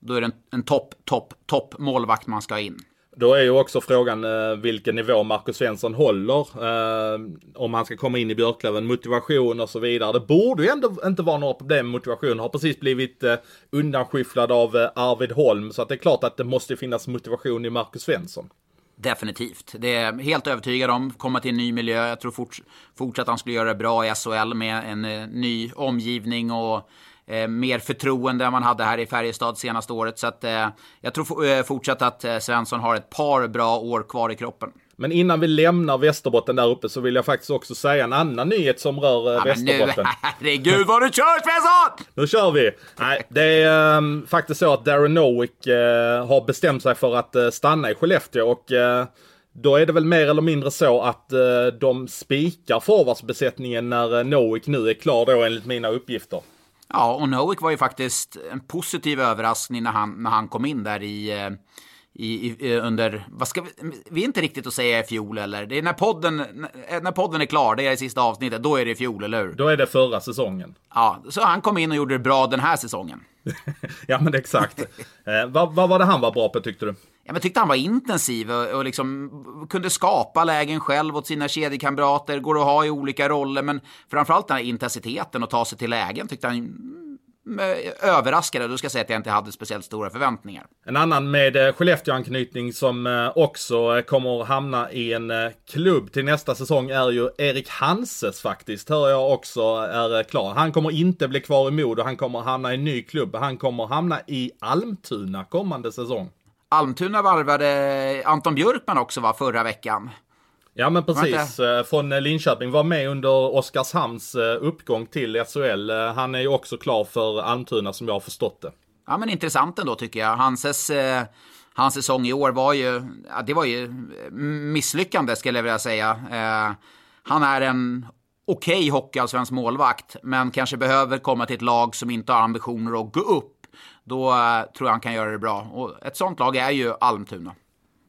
då är det en, en topp, topp, topp målvakt man ska ha in. Då är ju också frågan eh, vilken nivå Marcus Svensson håller. Eh, om han ska komma in i Björklöven, motivation och så vidare. Det borde ju ändå inte vara några problem med motivation. Har precis blivit eh, undanskyfflad av eh, Arvid Holm. Så att det är klart att det måste finnas motivation i Marcus Svensson. Definitivt. Det är helt övertygad om. Komma till en ny miljö. Jag tror fort, fortsatt han skulle göra det bra i SHL med en eh, ny omgivning och eh, mer förtroende än man hade här i Färjestad senaste året. Så att, eh, jag tror eh, fortsatt att eh, Svensson har ett par bra år kvar i kroppen. Men innan vi lämnar Västerbotten där uppe så vill jag faktiskt också säga en annan nyhet som rör ja, Västerbotten. Men nu, herregud vad du kör Svensson! Nu kör vi! Nej, det är um, faktiskt så att Darren Nowick uh, har bestämt sig för att uh, stanna i Skellefteå och uh, då är det väl mer eller mindre så att de spikar forwardsbesättningen när Nowick nu är klar då enligt mina uppgifter. Ja, och Nowick var ju faktiskt en positiv överraskning när han, när han kom in där i i, i, under, vad ska vi, vi är inte riktigt att säga i fjol eller? Det är när podden, när podden är klar, det är i sista avsnittet, då är det i fjol, eller hur? Då är det förra säsongen. Ja, så han kom in och gjorde det bra den här säsongen. ja, men exakt. eh, vad, vad var det han var bra på tyckte du? Ja, men tyckte han var intensiv och, och liksom kunde skapa lägen själv åt sina kedjekamrater, går att ha i olika roller, men framförallt den här intensiteten och ta sig till lägen tyckte han överraskade. Då ska jag säga att jag inte hade speciellt stora förväntningar. En annan med eh, Skellefteå-anknytning som eh, också eh, kommer hamna i en klubb till nästa säsong är ju Erik Hanses faktiskt. Hör jag också är klar. Han kommer inte bli kvar i Modo. Han kommer hamna i en ny klubb. Han kommer hamna i Almtuna kommande säsong. Almtuna varvade Anton Björkman också var förra veckan. Ja men precis, eh, från eh, Linköping. Var med under Oskarshamns eh, uppgång till SHL. Han är ju också klar för Almtuna som jag har förstått det. Ja men intressant ändå tycker jag. Hanses, hans säsong i år var ju, ja, det var ju misslyckande skulle jag vilja säga. han är en okej okay hockeyallsvensk målvakt, men kanske behöver komma till ett lag som inte har ambitioner att gå upp. Då tror jag han kan göra det bra. Och ett sånt lag är ju Almtuna.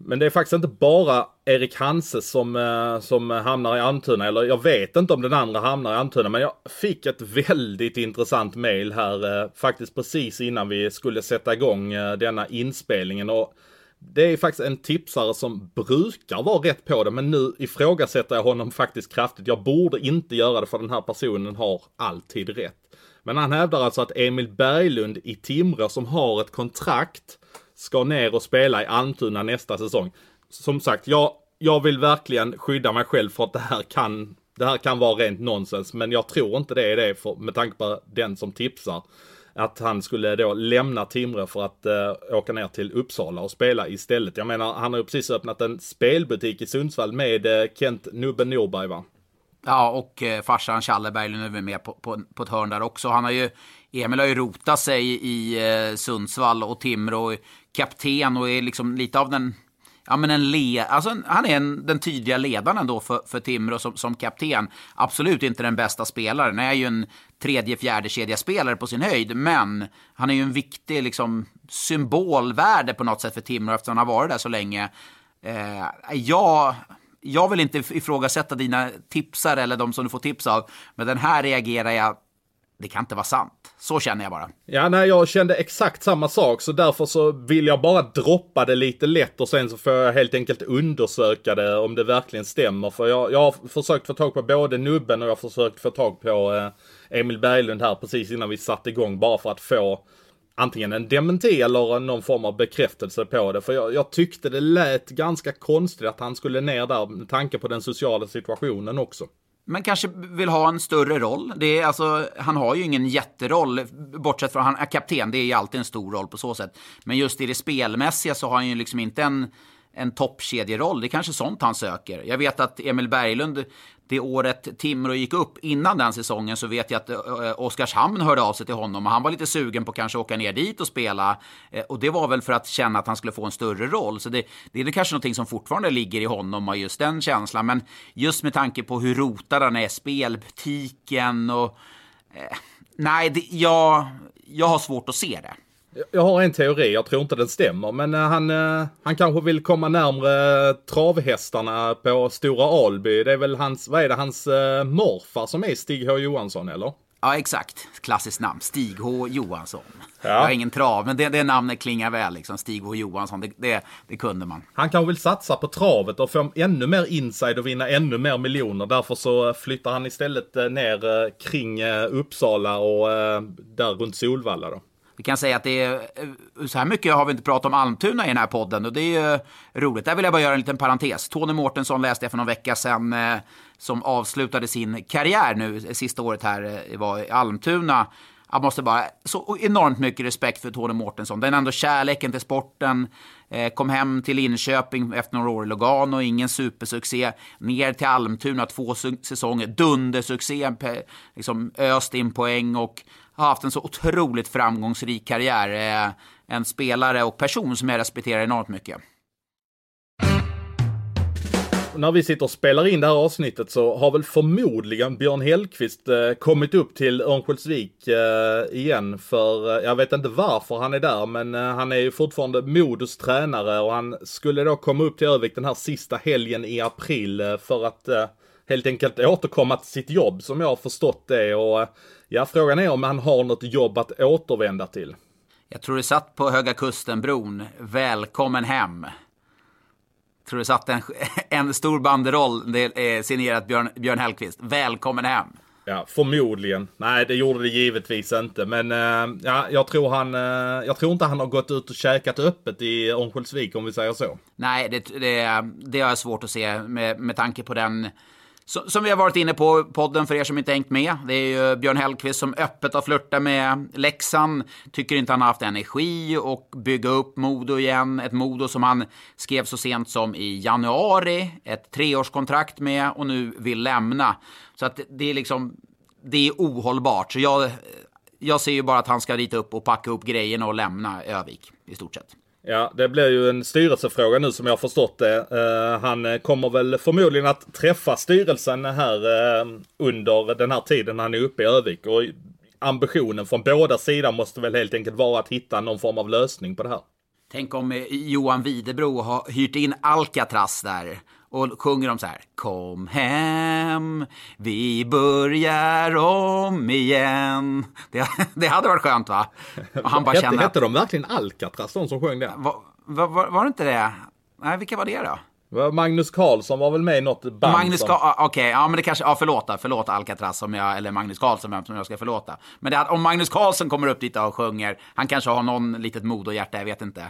Men det är faktiskt inte bara Erik Hanse som, eh, som hamnar i Almtuna, eller jag vet inte om den andra hamnar i Almtuna, men jag fick ett väldigt intressant mail här eh, faktiskt precis innan vi skulle sätta igång eh, denna inspelningen. Och det är faktiskt en tipsare som brukar vara rätt på det, men nu ifrågasätter jag honom faktiskt kraftigt. Jag borde inte göra det för den här personen har alltid rätt. Men han hävdar alltså att Emil Berglund i Timrå som har ett kontrakt ska ner och spela i Almtuna nästa säsong. Som sagt, jag, jag vill verkligen skydda mig själv för att det här kan det här kan vara rent nonsens, men jag tror inte det är det för, med tanke på den som tipsar. Att han skulle då lämna Timrå för att eh, åka ner till Uppsala och spela istället. Jag menar, han har ju precis öppnat en spelbutik i Sundsvall med eh, Kent Nubben Norberg va? Ja, och eh, farsan Challe Berglund är med på, på, på ett hörn där också. Han har ju, Emil har ju rotat sig i eh, Sundsvall och Timrå, kapten och är liksom lite av den ja, men en le, alltså han är en, den tydliga ledaren ändå för, för Timrå som, som kapten. Absolut inte den bästa spelaren. Han är ju en tredje, fjärde kedja spelare på sin höjd, men han är ju en viktig liksom, symbolvärde på något sätt för Timrå eftersom han har varit där så länge. Eh, jag, jag vill inte ifrågasätta dina tipsar eller de som du får tips av, men den här reagerar jag det kan inte vara sant. Så känner jag bara. Ja, nej, jag kände exakt samma sak, så därför så vill jag bara droppa det lite lätt och sen så får jag helt enkelt undersöka det om det verkligen stämmer. För jag, jag har försökt få tag på både Nubben och jag har försökt få tag på eh, Emil Berglund här precis innan vi satte igång bara för att få antingen en dementi eller någon form av bekräftelse på det. För jag, jag, tyckte det lät ganska konstigt att han skulle ner där med tanke på den sociala situationen också men kanske vill ha en större roll. Det är alltså, han har ju ingen jätteroll, bortsett från att han är kapten. Det är ju alltid en stor roll på så sätt. Men just i det spelmässiga så har han ju liksom inte en en toppkedjeroll. Det är kanske sånt han söker. Jag vet att Emil Berglund, det året Timrå gick upp innan den säsongen så vet jag att eh, eh, Oskarshamn hörde av sig till honom och han var lite sugen på att kanske åka ner dit och spela. Eh, och det var väl för att känna att han skulle få en större roll. Så det, det är kanske någonting som fortfarande ligger i honom och just den känslan. Men just med tanke på hur rotad han är, spelbutiken och... Eh, nej, det, jag, jag har svårt att se det. Jag har en teori, jag tror inte den stämmer, men eh, han, eh, han kanske vill komma närmre travhästarna på Stora Alby. Det är väl hans, vad är det, hans uh, morfar som är Stig H Johansson eller? Ja, exakt. Klassiskt namn. Stig H Johansson. Ja. Jag har ingen trav, men det, det namnet klingar väl. Liksom. Stig H Johansson, det, det, det, kunde man. Han kanske vill satsa på travet och få ännu mer inside och vinna ännu mer miljoner. Därför så flyttar han istället ner kring Uppsala och där runt Solvalla då. Vi kan säga att det är, eh, så här mycket har vi inte pratat om Almtuna i den här podden och det är ju roligt. Där vill jag bara göra en liten parentes. Tony Mårtensson läste jag för någon vecka sedan eh, som avslutade sin karriär nu eh, sista året här var i Almtuna. Jag måste bara, så enormt mycket respekt för Tony Mårtensson. Den ändå kärleken till sporten. kom hem till Linköping efter några år i Lugano, ingen supersuccé. Ner till Almtuna, två säsonger, dundersuccé. Liksom öst in poäng och har haft en så otroligt framgångsrik karriär. Eh, en spelare och person som jag respekterar enormt mycket. När vi sitter och spelar in det här avsnittet så har väl förmodligen Björn Hellkvist eh, kommit upp till Örnsköldsvik eh, igen för, jag vet inte varför han är där, men han är ju fortfarande Modos tränare och han skulle då komma upp till Övik den här sista helgen i april för att helt enkelt återkomma till sitt jobb som jag har förstått det och Ja, frågan är om han har något jobb att återvända till. Jag tror det satt på Höga Kusten-bron. Välkommen hem. Jag tror det satt en, en stor banderoll, signerat Björn, Björn Hellkvist. Välkommen hem. Ja, förmodligen. Nej, det gjorde det givetvis inte. Men uh, ja, jag tror han, uh, jag tror inte han har gått ut och käkat öppet i Örnsköldsvik om vi säger så. Nej, det, det, det har jag svårt att se med, med tanke på den som vi har varit inne på podden för er som inte hängt med. Det är ju Björn Hellkvist som öppet har flörtat med Leksand. Tycker inte han har haft energi och bygga upp Modo igen. Ett Modo som han skrev så sent som i januari. Ett treårskontrakt med och nu vill lämna. Så att det är liksom, det är ohållbart. Så jag, jag ser ju bara att han ska rita upp och packa upp grejerna och lämna Övik i stort sett. Ja, det blir ju en styrelsefråga nu som jag har förstått det. Uh, han eh, kommer väl förmodligen att träffa styrelsen här uh, under den här tiden han är uppe i Övik. Och ambitionen från båda sidor måste väl helt enkelt vara att hitta någon form av lösning på det här. Tänk om Johan Videbro har hyrt in Alcatraz där och sjunger de så här. Kom hem, vi börjar om igen. Det, det hade varit skönt va? Och han bara hette, känner... hette de verkligen Alcatraz, de som sjöng det? Va, va, va, var det inte det? Nej, vilka var det då? Magnus Karlsson var väl med i något band? Magnus som... Okej, okay, ja men det kanske, ja förlåta, förlåta Alcatraz som jag, eller Magnus Karlsson som jag ska förlåta. Men det, om Magnus Karlsson kommer upp dit och sjunger, han kanske har någon litet mod och hjärta, jag vet inte.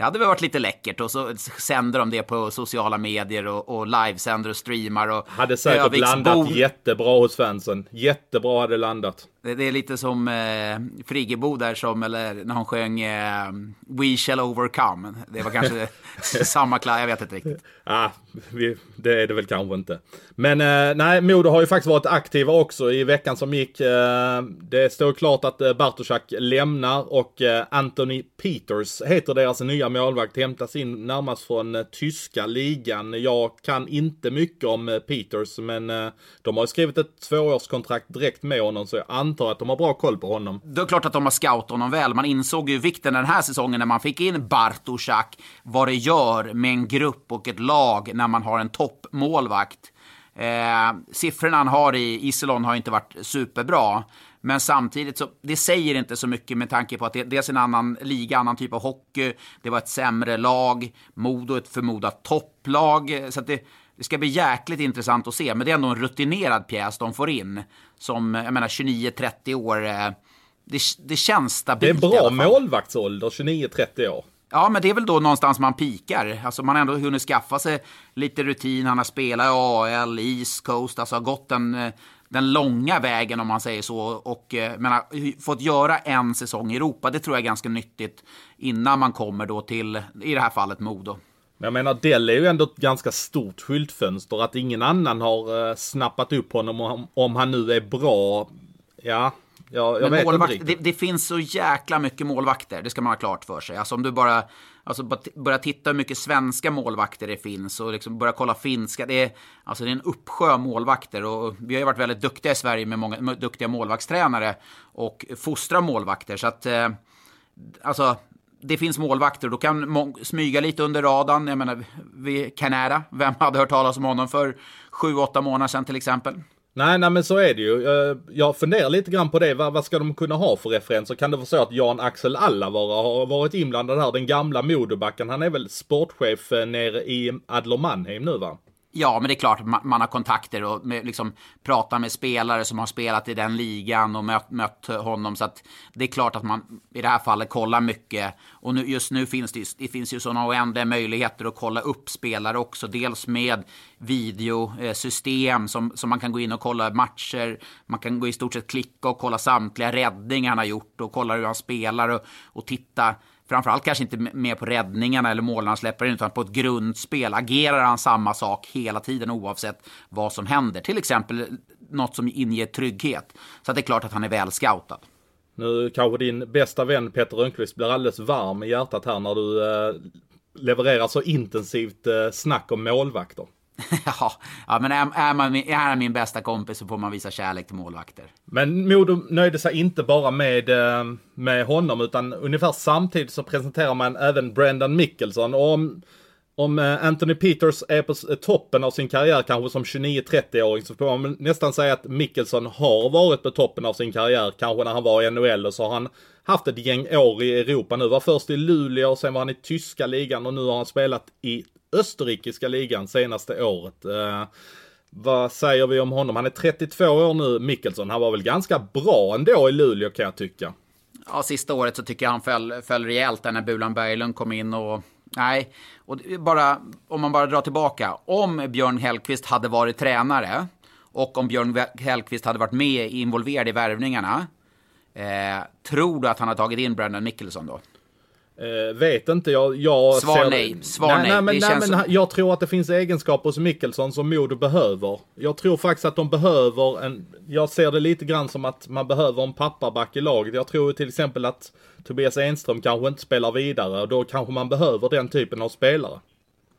Det hade väl varit lite läckert och så sänder de det på sociala medier och, och livesänder och streamar och Hade säkert Öviks landat bo... jättebra hos fansen. Jättebra hade landat. Det, det är lite som eh, Friggebo där som, eller när hon sjöng eh, We shall overcome. Det var kanske samma klass, jag vet inte riktigt. Ah, vi, det är det väl kanske inte. Men eh, nej, Modo har ju faktiskt varit aktiva också i veckan som gick. Eh, det står klart att eh, Bartoszak lämnar och eh, Anthony Peters heter deras nya målvakt. Hämtas in närmast från eh, tyska ligan. Jag kan inte mycket om eh, Peters men eh, de har ju skrivit ett tvåårskontrakt direkt med honom så jag antar att de har bra koll på honom. Det är klart att de har scoutat honom väl. Man insåg ju vikten den här säsongen när man fick in Bartoszak. Vad det gör med en grupp och ett lag när man har en toppmålvakt. Eh, siffrorna han har i Iselon har inte varit superbra. Men samtidigt så, det säger inte så mycket med tanke på att det dels är en annan liga, annan typ av hockey. Det var ett sämre lag. Modo ett förmodat topplag. Så det, det ska bli jäkligt intressant att se. Men det är ändå en rutinerad pjäs de får in. Som, jag menar, 29-30 år. Eh, det, det känns stabilt Det är bra målvaktsålder, 29-30 år. Ja, men det är väl då någonstans man pikar. Alltså man har ändå hunnit skaffa sig lite rutin. Han har spelat i AL, East Coast, alltså har gått den, eh, den långa vägen om man säger så. Och eh, fått göra en säsong i Europa, det tror jag är ganska nyttigt innan man kommer då till, i det här fallet, Modo. Jag menar, Dell är ju ändå ett ganska stort skyltfönster. Att ingen annan har eh, snappat upp honom om, om han nu är bra. Ja, jag, jag vet målvakt, det, det, finns så jäkla mycket målvakter, det ska man ha klart för sig. Alltså om du bara alltså, börjar titta hur mycket svenska målvakter det finns och liksom börja kolla finska. Det är, alltså, det är en uppsjö målvakter och vi har ju varit väldigt duktiga i Sverige med många med duktiga målvaktstränare och fostra målvakter. Så att, eh, alltså, det finns målvakter och då kan smyga lite under radarn. Jag menar, vi, Canada, vem hade hört talas om honom för sju, åtta månader sedan till exempel? Nej, nej men så är det ju. Eh, jag funderar lite grann på det. Vad, vad ska de kunna ha för referenser? Kan det vara så att Jan Axel Allavara har varit inblandad här? Den gamla Modobacken. Han är väl sportchef eh, nere i Adler Mannheim nu va? Ja, men det är klart man, man har kontakter och med, liksom, pratar med spelare som har spelat i den ligan och mött, mött honom. Så att det är klart att man i det här fallet kollar mycket. Och nu, just nu finns det, det finns ju sådana oändliga möjligheter att kolla upp spelare också. Dels med videosystem eh, som, som man kan gå in och kolla matcher. Man kan gå i stort sett klicka och kolla samtliga räddningar han har gjort och kolla hur han spelar och, och titta framförallt kanske inte mer på räddningarna eller målen han släpper in, utan på ett grundspel. Agerar han samma sak hela tiden oavsett vad som händer? Till exempel eh, något som inger trygghet. Så det är klart att han är väl scoutad. Nu kanske din bästa vän Peter Rönnqvist blir alldeles varm i hjärtat här när du eh, levererar så intensivt eh, snack om målvakter. ja, ja, men är, är, man, är han min bästa kompis så får man visa kärlek till målvakter. Men Modo nöjde sig inte bara med, eh, med honom utan ungefär samtidigt så presenterar man även Brendan Mickelson. Och om, om eh, Anthony Peters är på eh, toppen av sin karriär kanske som 29-30-åring så får man nästan säga att Mickelson har varit på toppen av sin karriär kanske när han var i NHL och så har han haft ett gäng år i Europa nu. Var först i Luleå och sen var han i tyska ligan och nu har han spelat i österrikiska ligan senaste året. Eh, vad säger vi om honom? Han är 32 år nu, Mickelson. Han var väl ganska bra ändå i Luleå kan jag tycka. Ja, sista året så tycker jag han föll, föll rejält där när Bulan Berglund kom in och Nej, och bara, om man bara drar tillbaka. Om Björn Hellkvist hade varit tränare och om Björn Hellkvist hade varit med involverad i värvningarna. Eh, tror du att han har tagit in Brandon Mickelson då? Eh, vet inte, jag, jag Svar ser... nej. Svar nej. nej. nej, men, nej, men som... Jag tror att det finns egenskaper hos Mickelson som Modo behöver. Jag tror faktiskt att de behöver en... Jag ser det lite grann som att man behöver en pappaback i laget. Jag tror till exempel att Tobias Enström kanske inte spelar vidare och då kanske man behöver den typen av spelare.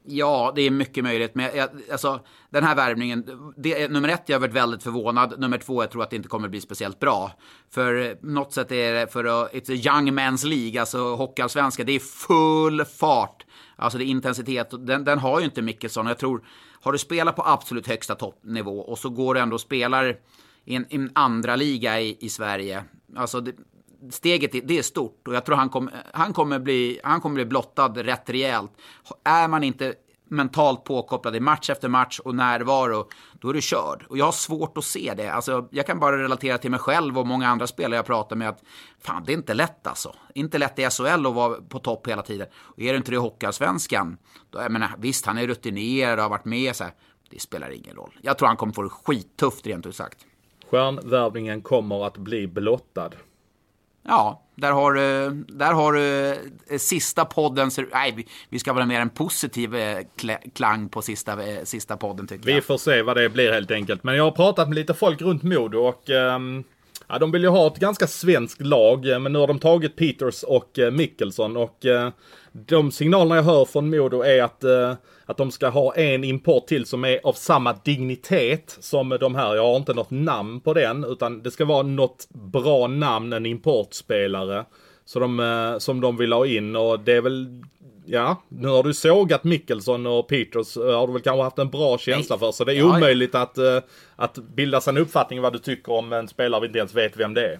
Ja, det är mycket möjligt. Men jag, alltså, den här värvningen, det, nummer ett, jag har varit väldigt förvånad. Nummer två, jag tror att det inte kommer bli speciellt bra. För eh, något sätt är det, för uh, it's a young man's League, alltså hockeyallsvenska, det är full fart. Alltså det är intensitet, den, den har ju inte Mickelson. Jag tror, har du spelat på absolut högsta toppnivå och så går du ändå och spelar i en, i en andra liga i, i Sverige. Alltså det, steget det är stort och jag tror han, kom, han, kommer bli, han kommer bli blottad rätt rejält. Är man inte mentalt påkopplad i match efter match och närvaro, då är du körd. Och jag har svårt att se det. Alltså, jag kan bara relatera till mig själv och många andra spelare jag pratar med att fan, det är inte lätt alltså. Inte lätt i SHL att vara på topp hela tiden. Och är det inte det i Hockeyallsvenskan, då, jag menar, visst, han är rutinerad och har varit med så här, det spelar ingen roll. Jag tror han kommer få det skittufft rent ut sagt. Stjärnvärvningen kommer att bli blottad. Ja, där har du, där har eh, sista podden. Nej, vi ska vara mer en positiv eh, klang på sista, eh, sista podden tycker vi jag. Vi får se vad det blir helt enkelt. Men jag har pratat med lite folk runt Modo och um, ja, de vill ju ha ett ganska svenskt lag. Men nu har de tagit Peters och uh, Mickelson och uh, de signalerna jag hör från Modo är att uh, att de ska ha en import till som är av samma dignitet som de här. Jag har inte något namn på den utan det ska vara något bra namn, en importspelare. Så de, eh, som de vill ha in och det är väl Ja, nu har du sågat Mickelson och Peters eh, har du väl kanske haft en bra känsla för. Så det är ja, omöjligt ja. Att, eh, att bilda sig en uppfattning vad du tycker om en spelare vi inte ens vet vem det är.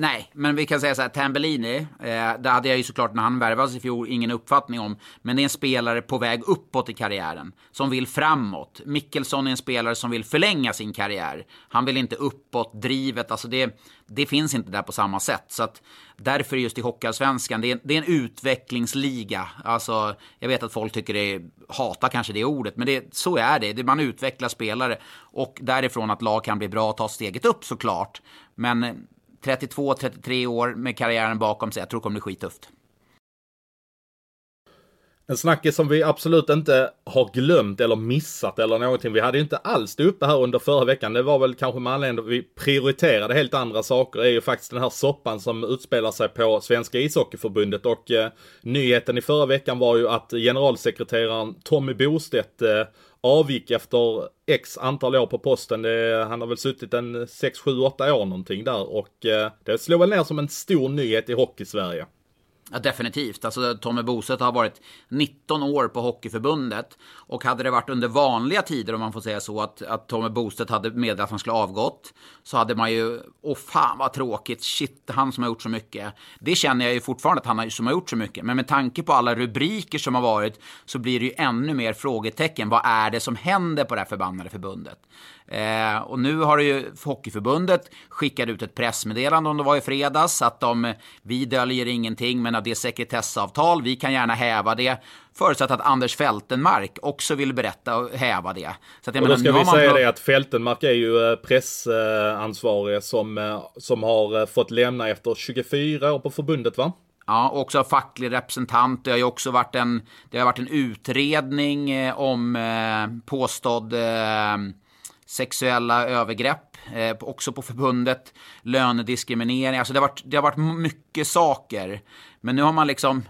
Nej, men vi kan säga så här, Tambellini, eh, det hade jag ju såklart när han värvades i fjol ingen uppfattning om. Men det är en spelare på väg uppåt i karriären, som vill framåt. Mickelson är en spelare som vill förlänga sin karriär. Han vill inte uppåt, drivet, alltså det, det finns inte där på samma sätt. Så att därför just i Hockeyallsvenskan, det, är, det är en utvecklingsliga. Alltså, jag vet att folk tycker det, hatar kanske det ordet, men det, så är det. Man utvecklar spelare och därifrån att lag kan bli bra och ta steget upp såklart. Men 32-33 år med karriären bakom sig. Jag tror det kommer bli skittufft. En snackis som vi absolut inte har glömt eller missat eller någonting. Vi hade ju inte alls det uppe här under förra veckan. Det var väl kanske med anledning att vi prioriterade helt andra saker. Det är ju faktiskt den här soppan som utspelar sig på Svenska ishockeyförbundet. Och eh, nyheten i förra veckan var ju att generalsekreteraren Tommy Bostedt eh, avgick efter x antal år på posten. Det, han har väl suttit en 6, 7, 8 år någonting där och eh, det slår väl ner som en stor nyhet i hockey-Sverige. Ja, definitivt. Alltså, Tommy Boset har varit 19 år på Hockeyförbundet. Och hade det varit under vanliga tider, om man får säga så, att, att Tommy Boset hade meddelat att han skulle avgått. Så hade man ju, åh fan vad tråkigt, shit, han som har gjort så mycket. Det känner jag ju fortfarande att han har, som har gjort så mycket. Men med tanke på alla rubriker som har varit så blir det ju ännu mer frågetecken. Vad är det som händer på det här förbannade förbundet? Eh, och nu har ju Hockeyförbundet skickat ut ett pressmeddelande om det var i fredags att de, vi döljer ingenting men att det är sekretessavtal, vi kan gärna häva det. Förutsatt att Anders Fältenmark också vill berätta och häva det. Så att jag och då ska vi säga det att Fältenmark är ju eh, pressansvarig som, eh, som har eh, fått lämna efter 24 år på förbundet va? Ja, också facklig representant. Det har ju också varit en, det har varit en utredning om eh, påstådd eh, sexuella övergrepp, eh, också på förbundet, lönediskriminering. Alltså det har, varit, det har varit mycket saker. Men nu har man liksom,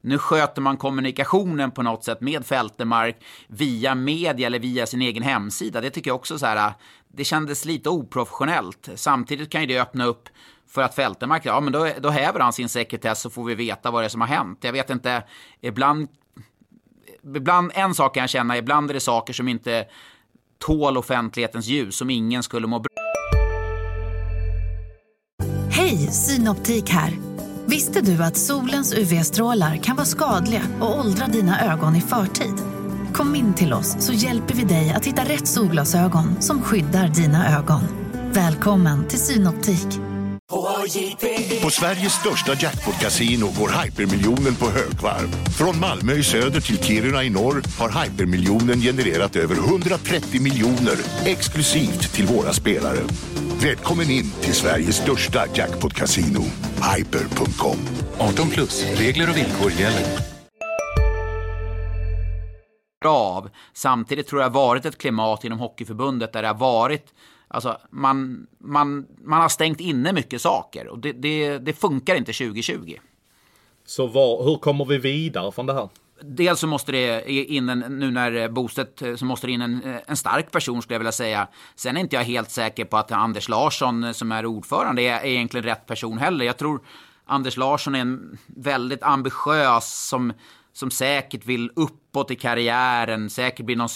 nu sköter man kommunikationen på något sätt med Fältemark via media eller via sin egen hemsida. Det tycker jag också så här, det kändes lite oprofessionellt. Samtidigt kan ju det öppna upp för att Fältemark, ja men då, då häver han sin sekretess så får vi veta vad det är som har hänt. Jag vet inte, ibland, ibland en sak kan jag känna, ibland är det saker som inte tål offentlighetens ljus som ingen skulle må bra Hej, Synoptik här. Visste du att solens UV-strålar kan vara skadliga och åldra dina ögon i förtid? Kom in till oss så hjälper vi dig att hitta rätt solglasögon som skyddar dina ögon. Välkommen till Synoptik. På Sveriges största jackpot-kasino går hypermiljonen på högvarv. Från Malmö i söder till Kiruna i norr har hypermiljonen genererat över 130 miljoner exklusivt till våra spelare. Välkommen in till Sveriges största jackpot-kasino, hyper.com. 18 plus, regler och villkor gäller. Av. Samtidigt tror jag varit ett klimat inom Hockeyförbundet där det har varit Alltså, man, man, man har stängt inne mycket saker och det, det, det funkar inte 2020. Så var, hur kommer vi vidare från det här? Dels så måste det in en, nu när boostet, så måste det in en, en stark person skulle jag vilja säga. Sen är inte jag helt säker på att Anders Larsson som är ordförande är, är egentligen rätt person heller. Jag tror Anders Larsson är en väldigt ambitiös som, som säkert vill uppåt i karriären, säkert bli någon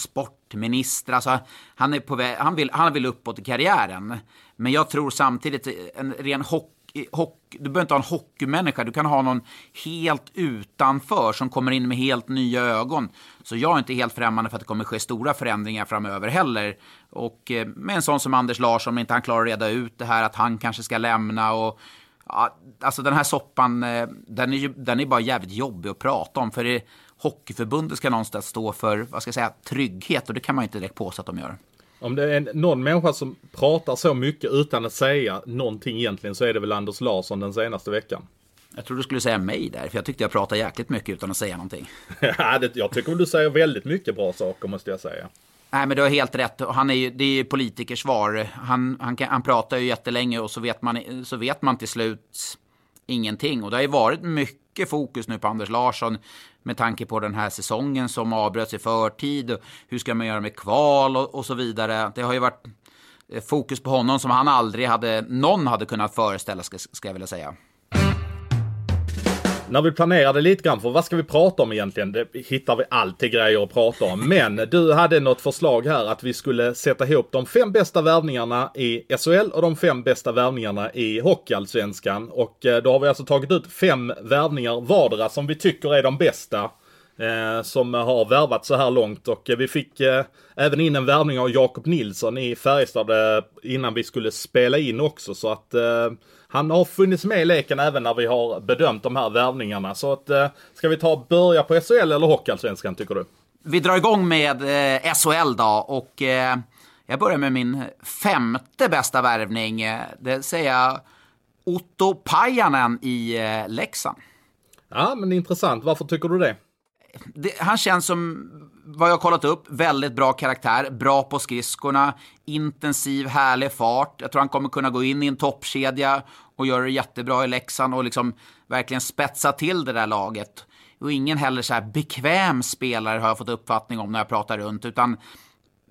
sportminister. Alltså, han, är på väg, han, vill, han vill uppåt i karriären. Men jag tror samtidigt en ren hockey, hockey, du behöver inte ha en hockeymänniska, du kan ha någon helt utanför som kommer in med helt nya ögon. Så jag är inte helt främmande för att det kommer ske stora förändringar framöver heller. Och eh, med en sån som Anders Larsson, om inte han klarar att reda ut det här, att han kanske ska lämna och Ja, alltså den här soppan, eh, den är, den är bara jävligt jobbig att prata om. För det, Hockeyförbundet ska någonstans stå för, vad ska jag säga, trygghet. Och det kan man inte direkt påstå att de gör. Om det är någon människa som pratar så mycket utan att säga någonting egentligen så är det väl Anders Larsson den senaste veckan. Jag tror du skulle säga mig där, för jag tyckte jag pratade jäkligt mycket utan att säga någonting. ja, det, jag tycker du säger väldigt mycket bra saker måste jag säga. Nej, men du har helt rätt. Han är ju, det är ju politikers svar. Han, han, kan, han pratar ju jättelänge och så vet, man, så vet man till slut ingenting. Och det har ju varit mycket fokus nu på Anders Larsson med tanke på den här säsongen som avbröts i förtid. hur ska man göra med kval och, och så vidare. Det har ju varit eh, fokus på honom som han aldrig hade, någon hade kunnat föreställa, ska, ska jag vilja säga när vi planerade lite grann för vad ska vi prata om egentligen? Det hittar vi alltid grejer att prata om. Men du hade något förslag här att vi skulle sätta ihop de fem bästa värvningarna i SHL och de fem bästa värvningarna i Hockeyallsvenskan. Och eh, då har vi alltså tagit ut fem värvningar vardera som vi tycker är de bästa eh, som har värvat så här långt och eh, vi fick även in en värvning av Jakob Nilsson i Färjestad innan vi skulle spela in också så att han har funnits med i leken även när vi har bedömt de här värvningarna. Så att, eh, ska vi ta börja på SHL eller Hockeyallsvenskan tycker du? Vi drar igång med eh, SHL då och eh, jag börjar med min femte bästa värvning. Det säger jag Otto Pajanen i eh, Leksand. Ja, men intressant. Varför tycker du det? det? Han känns som, vad jag har kollat upp, väldigt bra karaktär, bra på skridskorna, intensiv, härlig fart. Jag tror han kommer kunna gå in i en toppkedja och göra det jättebra i Leksand och liksom verkligen spetsa till det där laget. Och ingen heller så här bekväm spelare har jag fått uppfattning om när jag pratar runt, utan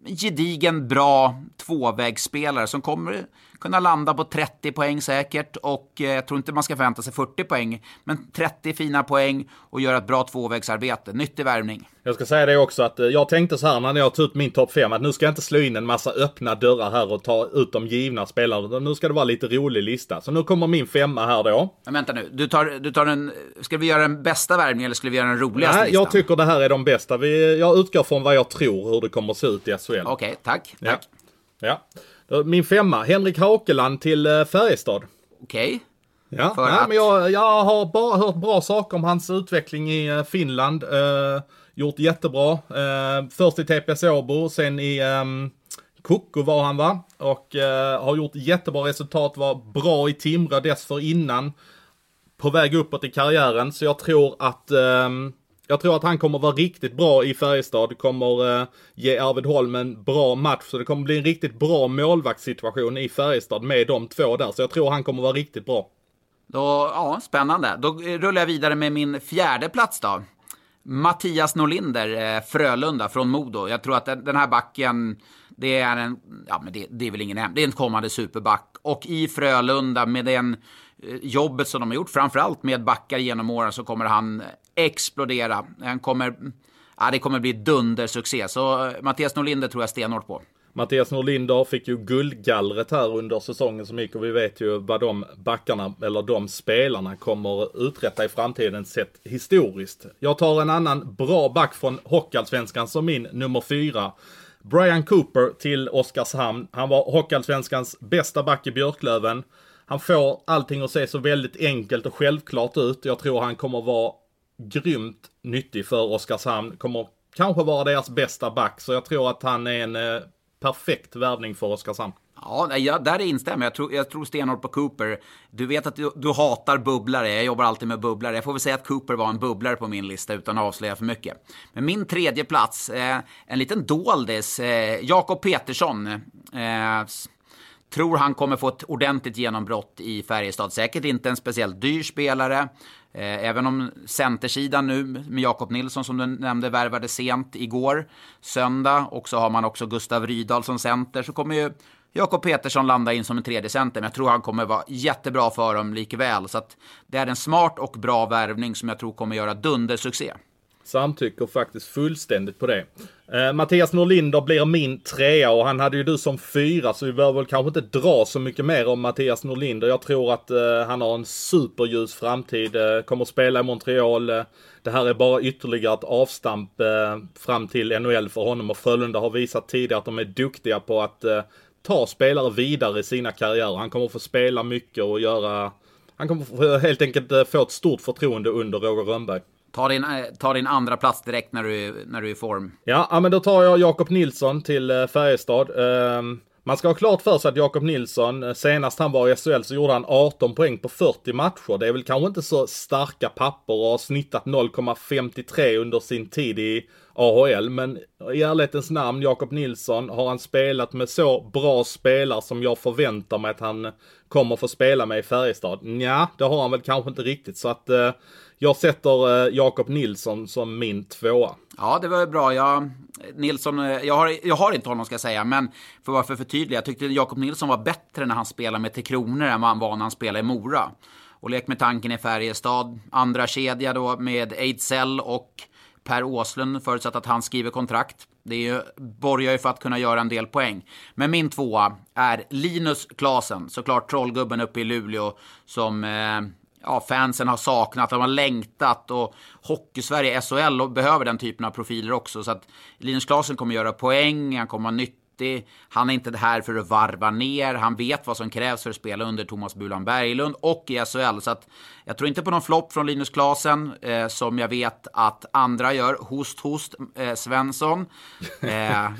gedigen, bra tvåvägsspelare som kommer kunna landa på 30 poäng säkert och eh, jag tror inte man ska förvänta sig 40 poäng, men 30 fina poäng och göra ett bra tvåvägsarbete. Nyttig värvning. Jag ska säga det också att eh, jag tänkte så här när jag tog ut min topp 5 att nu ska jag inte slå in en massa öppna dörrar här och ta ut de givna spelarna. Nu ska det vara lite rolig lista. Så nu kommer min femma här då. Men vänta nu, du tar, du tar en... Ska vi göra den bästa värvningen eller skulle vi göra den roligaste Nej, listan? jag tycker det här är de bästa. Vi, jag utgår från vad jag tror hur det kommer att se ut i SHL. Okej, okay, tack. Ja. tack. ja. Min femma, Henrik Hakeland till eh, Färjestad. Okej. Okay. Ja, Nej, men jag, jag har bara hört bra saker om hans utveckling i eh, Finland. Eh, gjort jättebra. Eh, först i TPS Åbo, sen i eh, Koko var han va? Och eh, har gjort jättebra resultat, var bra i Timrå dessförinnan. På väg uppåt i karriären, så jag tror att ehm, jag tror att han kommer vara riktigt bra i Färjestad. Kommer eh, ge Arvid Holm en bra match. Så det kommer bli en riktigt bra målvaktssituation i Färjestad med de två där. Så jag tror han kommer vara riktigt bra. Då, ja, spännande. Då rullar jag vidare med min fjärde plats då. Mattias Norlinder, eh, Frölunda från Modo. Jag tror att den här backen, det är en, ja men det, det är väl ingen hem, det är en kommande superback. Och i Frölunda med den eh, jobbet som de har gjort, framförallt med backar genom åren, så kommer han explodera. Han kommer, ja, det kommer bli dundersuccé. Så eh, Mattias Norlinder tror jag stenhårt på. Mattias Norlinder fick ju guldgallret här under säsongen som gick och vi vet ju vad de backarna, eller de spelarna kommer uträtta i framtiden sett historiskt. Jag tar en annan bra back från Hockeyallsvenskan som min nummer fyra. Brian Cooper till Oskarshamn. Han var Hockeyallsvenskans bästa back i Björklöven. Han får allting att se så väldigt enkelt och självklart ut. Jag tror han kommer vara grymt nyttig för Oskarshamn. Kommer kanske vara deras bästa back. Så jag tror att han är en eh, perfekt värvning för Oskarshamn. Ja, jag, där instämmer jag. Tror, jag tror stenhårt på Cooper. Du vet att du, du, hatar bubblare. Jag jobbar alltid med bubblare. Jag får väl säga att Cooper var en bubblare på min lista utan att avslöja för mycket. Men min tredje plats, eh, en liten doldis. Eh, Jakob Petersson. Eh, tror han kommer få ett ordentligt genombrott i Färjestad. Säkert inte en speciellt dyr spelare. Eh, även om centersidan nu med Jakob Nilsson som du nämnde värvade sent igår, söndag, och så har man också Gustav Rydahl som center, så kommer ju Jakob Petersson landa in som en tredje center, men jag tror han kommer vara jättebra för dem likväl. Så att det är en smart och bra värvning som jag tror kommer göra dundersuccé. Samtycker faktiskt fullständigt på det. Eh, Mattias Norlinder blir min trea och han hade ju du som fyra så vi behöver väl kanske inte dra så mycket mer om Mattias Norlinder. Jag tror att eh, han har en superljus framtid, eh, kommer att spela i Montreal. Eh, det här är bara ytterligare ett avstamp eh, fram till NHL för honom och Frölunda har visat tidigare att de är duktiga på att eh, ta spelare vidare i sina karriärer. Han kommer att få spela mycket och göra... Han kommer helt enkelt få ett stort förtroende under Roger Rönnberg. Ta din, eh, ta din andra plats direkt när du, när du är i form. Ja, men då tar jag Jakob Nilsson till eh, Färjestad. Ehm, man ska ha klart för sig att Jakob Nilsson, eh, senast han var i SHL så gjorde han 18 poäng på 40 matcher. Det är väl kanske inte så starka papper och har snittat 0,53 under sin tid i AHL. Men i ärlighetens namn, Jakob Nilsson, har han spelat med så bra spelare som jag förväntar mig att han kommer få spela med i Färjestad? Ja, det har han väl kanske inte riktigt. Så att eh, jag sätter eh, Jakob Nilsson som min tvåa. Ja, det var bra. Jag, Nilsson, eh, jag, har, jag har inte honom ska jag säga, men för varför förtydliga. Jag tyckte Jakob Nilsson var bättre när han spelade med Tre Kronor än vad han var när han spelade i Mora. och lek med tanken i Färjestad. Andra kedja då med Ejdsell och Per Åslund förutsatt att han skriver kontrakt. Det är ju, borgar ju för att kunna göra en del poäng. Men min tvåa är Linus Klasen, såklart trollgubben uppe i Luleå som eh, ja, fansen har saknat, de har längtat och Hockeysverige, SHL behöver den typen av profiler också. Så att Linus Klasen kommer göra poäng, han kommer ha nytta duktig. Han är inte här för att varva ner. Han vet vad som krävs för att spela under Thomas Bulan Berglund och i SHL. Så att jag tror inte på någon flopp från Linus Klasen eh, som jag vet att andra gör. Host, host, eh, Svensson. Eh,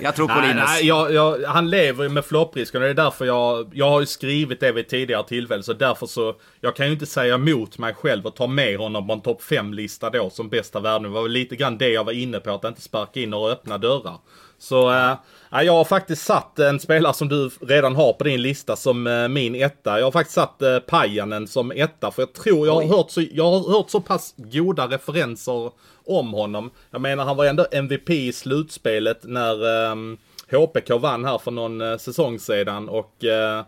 jag tror på nej, Linus. Nej, jag, jag, han lever ju med flopprisken och det är därför jag, jag har ju skrivit det vid tidigare tillfälle. Så därför så, jag kan ju inte säga emot mig själv och ta med honom på en topp 5-lista då som bästa värden. Det var väl lite grann det jag var inne på, att inte sparka in några öppna dörrar. Så äh, jag har faktiskt satt en spelare som du redan har på din lista som äh, min etta. Jag har faktiskt satt äh, Pajanen som etta. För jag tror jag har, hört så, jag har hört så pass goda referenser om honom. Jag menar han var ändå MVP i slutspelet när äh, HPK vann här för någon äh, säsong sedan. Och äh,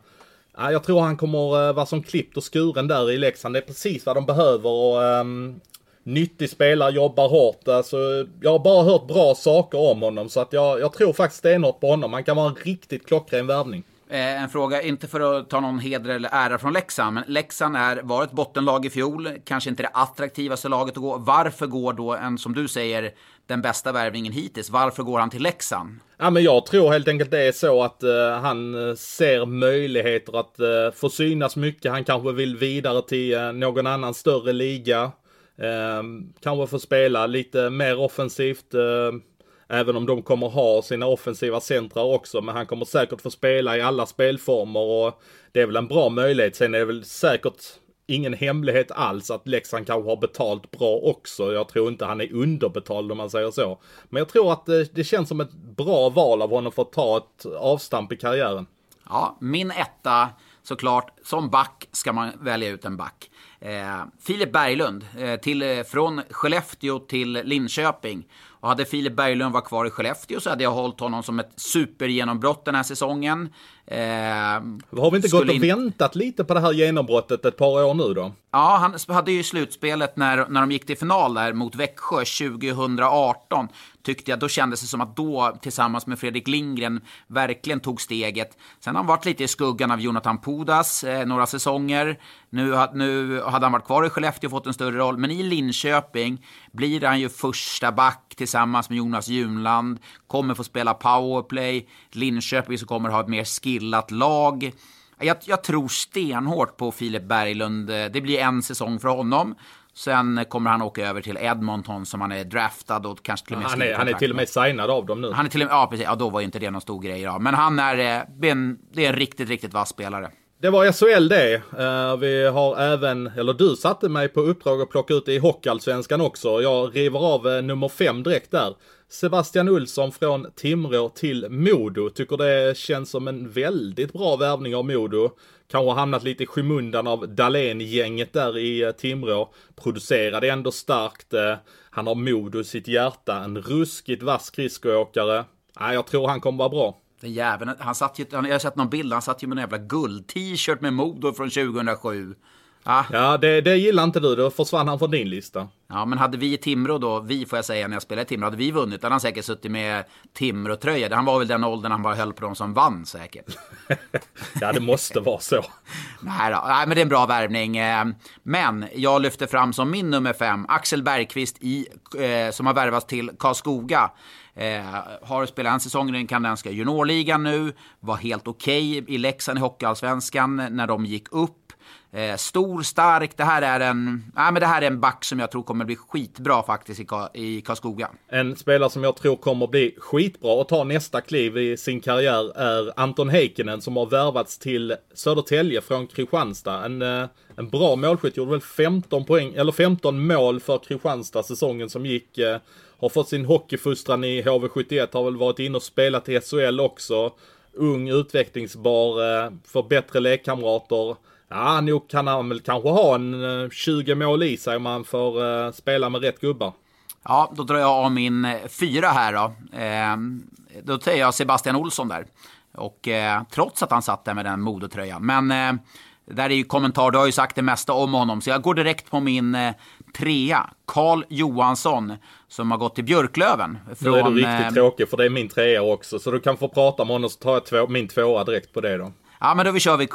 jag tror han kommer vara som klippt och skuren där i Leksand. Det är precis vad de behöver. Och, ähm, nyttig spelare, jobbar hårt. Alltså, jag har bara hört bra saker om honom så att jag, jag tror faktiskt stenhårt på honom. Han kan vara en riktigt klockren värvning. Eh, en fråga, inte för att ta någon heder eller ära från Leksand, men Leksand är, var ett bottenlag i fjol, kanske inte det attraktivaste laget att gå. Varför går då en, som du säger, den bästa värvningen hittills? Varför går han till Leksand? Ja, men jag tror helt enkelt det är så att uh, han ser möjligheter att uh, få synas mycket. Han kanske vill vidare till uh, någon annan större liga. Eh, kanske få spela lite mer offensivt. Eh, även om de kommer ha sina offensiva centrar också. Men han kommer säkert få spela i alla spelformer och det är väl en bra möjlighet. Sen är det väl säkert ingen hemlighet alls att Leksand kanske har betalt bra också. Jag tror inte han är underbetald om man säger så. Men jag tror att det, det känns som ett bra val av honom för att ta ett avstamp i karriären. Ja, min etta såklart. Som back ska man välja ut en back. Eh, Filip Berglund, eh, till, eh, från Skellefteå till Linköping. Och hade Filip Berglund varit kvar i Skellefteå så hade jag hållit honom som ett supergenombrott den här säsongen. Eh, har vi inte gått och in... väntat lite på det här genombrottet ett par år nu då? Ja, han hade ju slutspelet när, när de gick till final där mot Växjö 2018. Tyckte jag, då kändes det som att då, tillsammans med Fredrik Lindgren, verkligen tog steget. Sen har han varit lite i skuggan av Jonathan Pudas eh, några säsonger. Nu, nu hade han varit kvar i Skellefteå och fått en större roll, men i Linköping blir han ju första back tillsammans med Jonas Junland. Kommer få spela powerplay. Linköping så kommer ha ett mer skillat lag. Jag, jag tror stenhårt på Filip Berglund. Det blir en säsong för honom. Sen kommer han åka över till Edmonton som han är draftad och kanske till och med han är, han är till och med signad av dem nu. Han är till och med, ja precis, ja då var ju inte det någon stor grej då. Men han är, eh, det är en riktigt, riktigt vass spelare. Det var SHL det. Uh, vi har även, eller du satte mig på uppdrag att plocka ut det i Hockeyallsvenskan också. Jag river av uh, nummer fem direkt där. Sebastian Olsson från Timrå till Modo. Tycker det känns som en väldigt bra värvning av Modo. Kanske hamnat lite i skymundan av Dahlén-gänget där i uh, Timrå. Producerade ändå starkt. Eh, han har Modo i sitt hjärta. En ruskigt vass skridskoåkare. Uh, jag tror han kommer vara bra. Den jäveln, han satt ju, jag har sett någon bild, han satt ju med en jävla guld-t-shirt med Modo från 2007. Ah. Ja, det, det gillar inte du. Då försvann han från din lista. Ja, men hade vi i Timrå då, vi får jag säga när jag spelade i Timrå, hade vi vunnit, hade han säkert suttit med Timrå-tröja. Han var väl den åldern han bara höll på de som vann säkert. ja, det måste vara så. Nej, då. Nej, men det är en bra värvning. Eh, men jag lyfter fram som min nummer fem, Axel Bergqvist i, eh, som har värvats till Karlskoga. Eh, har spelat en säsong i den kanadensiska juniorligan nu. Var helt okej okay i Leksand i Hockeyallsvenskan när de gick upp. Eh, stor, stark. Det här, är en, äh, men det här är en back som jag tror kommer bli skitbra faktiskt i, i Karlskoga. En spelare som jag tror kommer bli skitbra och ta nästa kliv i sin karriär är Anton Heikkinen som har värvats till Södertälje från Kristianstad. En, eh, en bra målskytt, gjorde väl 15 poäng, eller 15 mål för Kristianstad säsongen som gick. Eh, har fått sin hockeyfostran i HV71, har väl varit inne och spelat i SHL också. Ung, utvecklingsbar, eh, får bättre lekkamrater. Ja, nog kan han väl kanske ha en eh, 20 mål i sig om han får eh, spela med rätt gubbar. Ja, då drar jag av min eh, fyra här då. Ehm, då säger jag Sebastian Olsson där. Och trots att han satt där med den modetröjan. Men där är ju kommentar, du har ju sagt det mesta om honom, så jag går direkt på min trea. Karl Johansson, som har gått till Björklöven. Från, nu är du riktigt eh, tråkig, för det är min trea också. Så du kan få prata om honom, så tar jag två, min tvåa direkt på det då. Ja, men då vi kör vi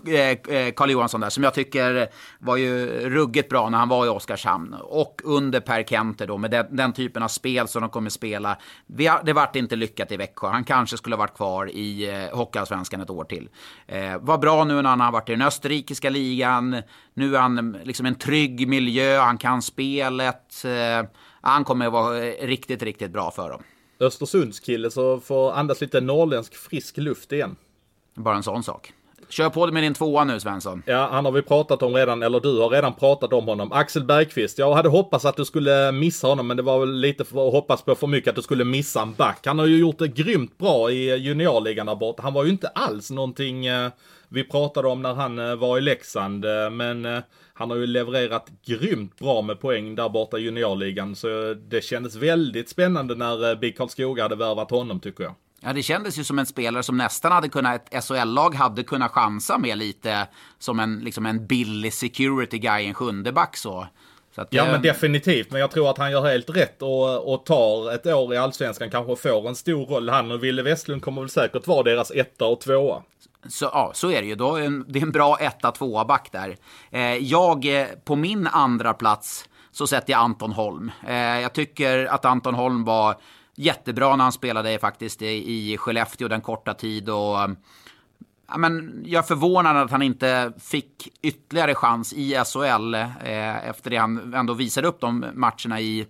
Karl eh, Johansson där, som jag tycker var ju ruggigt bra när han var i Oskarshamn. Och under Per Kenter då, med den, den typen av spel som de kommer spela. Vi har, det vart inte lyckat i Växjö. Han kanske skulle ha varit kvar i eh, Hockeyallsvenskan ett år till. Eh, var bra nu när han har varit i den österrikiska ligan. Nu är han liksom en trygg miljö, han kan spelet. Eh, han kommer att vara riktigt, riktigt bra för dem. Östersundskille så får andas lite norrländsk frisk luft igen. Bara en sån sak. Kör på det med din tvåa nu Svensson. Ja, han har vi pratat om redan, eller du har redan pratat om honom. Axel Bergqvist, jag hade hoppats att du skulle missa honom, men det var väl lite för att hoppas på för mycket att du skulle missa en back. Han har ju gjort det grymt bra i juniorligan där borta. Han var ju inte alls någonting eh, vi pratade om när han eh, var i Leksand, eh, men han har ju levererat grymt bra med poäng där borta i juniorligan, så det kändes väldigt spännande när BIK Karlskoga hade värvat honom tycker jag. Ja, det kändes ju som en spelare som nästan hade kunnat, ett SHL-lag hade kunnat chansa med lite som en, liksom en billig security guy, en sjunde back så. så att, ja, men definitivt. Men jag tror att han gör helt rätt och, och tar ett år i Allsvenskan, kanske får en stor roll. Han och Ville Westlund kommer väl säkert vara deras etta och tvåa. Så, ja, så är det ju. Då, det är en bra etta, tvåa back där. Eh, jag, eh, på min andra plats så sätter jag Anton Holm. Eh, jag tycker att Anton Holm var jättebra när han spelade faktiskt i Skellefteå den korta tid. Och, um, ja, men jag är förvånad att han inte fick ytterligare chans i SHL eh, efter det han ändå visade upp de matcherna i,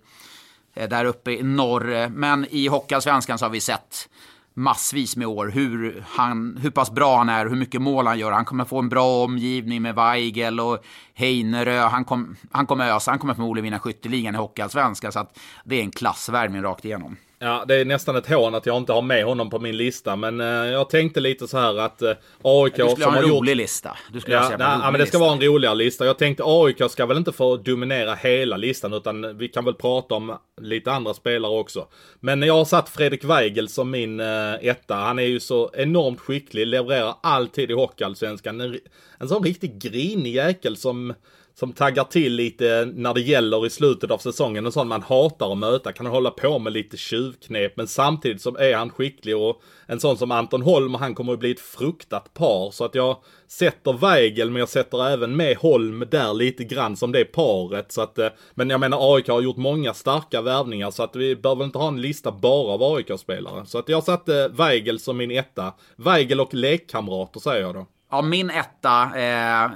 eh, där uppe i norr. Men i Hockeyallsvenskan så har vi sett massvis med år hur, han, hur pass bra han är, hur mycket mål han gör. Han kommer få en bra omgivning med Weigel och Heinerö. Han, kom, han kommer ösa, han kommer förmodligen vinna skytteligan i Hockeyallsvenskan. Så att det är en klassvärvning rakt igenom. Ja, det är nästan ett hån att jag inte har med honom på min lista. Men eh, jag tänkte lite så här att eh, AIK... Du skulle ha en rolig gjort... lista. Du skulle ja, nej, ja, men det ska vara en roligare lista. Jag tänkte AIK ska väl inte få dominera hela listan. Utan vi kan väl prata om lite andra spelare också. Men jag har satt Fredrik Weigel som min eh, etta. Han är ju så enormt skicklig. Levererar alltid i Hockeyallsvenskan. En, en sån riktigt grinig jäkel som som taggar till lite när det gäller i slutet av säsongen. En sån man hatar att möta. Kan hålla på med lite tjuvknep. Men samtidigt så är han skicklig och en sån som Anton Holm, han kommer att bli ett fruktat par. Så att jag sätter Weigel men jag sätter även med Holm där lite grann som det paret. Så att, eh, men jag menar AIK har gjort många starka värvningar så att vi behöver inte ha en lista bara av AIK-spelare. Så att jag satte eh, Weigel som min etta. Weigel och lekkamrater säger jag då. Ja, min etta. Eh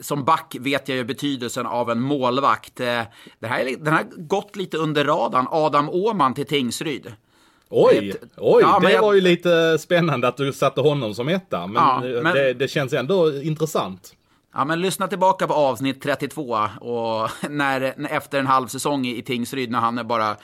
som back vet jag ju betydelsen av en målvakt. Eh, det här, den har gått lite under radarn. Adam Åman till Tingsryd. Oj, Ett, oj ja, det jag, var ju lite spännande att du satte honom som etta. Men, ja, men det, det, känns ändå intressant. Ja, men lyssna tillbaka på avsnitt 32 och när, efter en halv säsong i, i Tingsryd när han är bara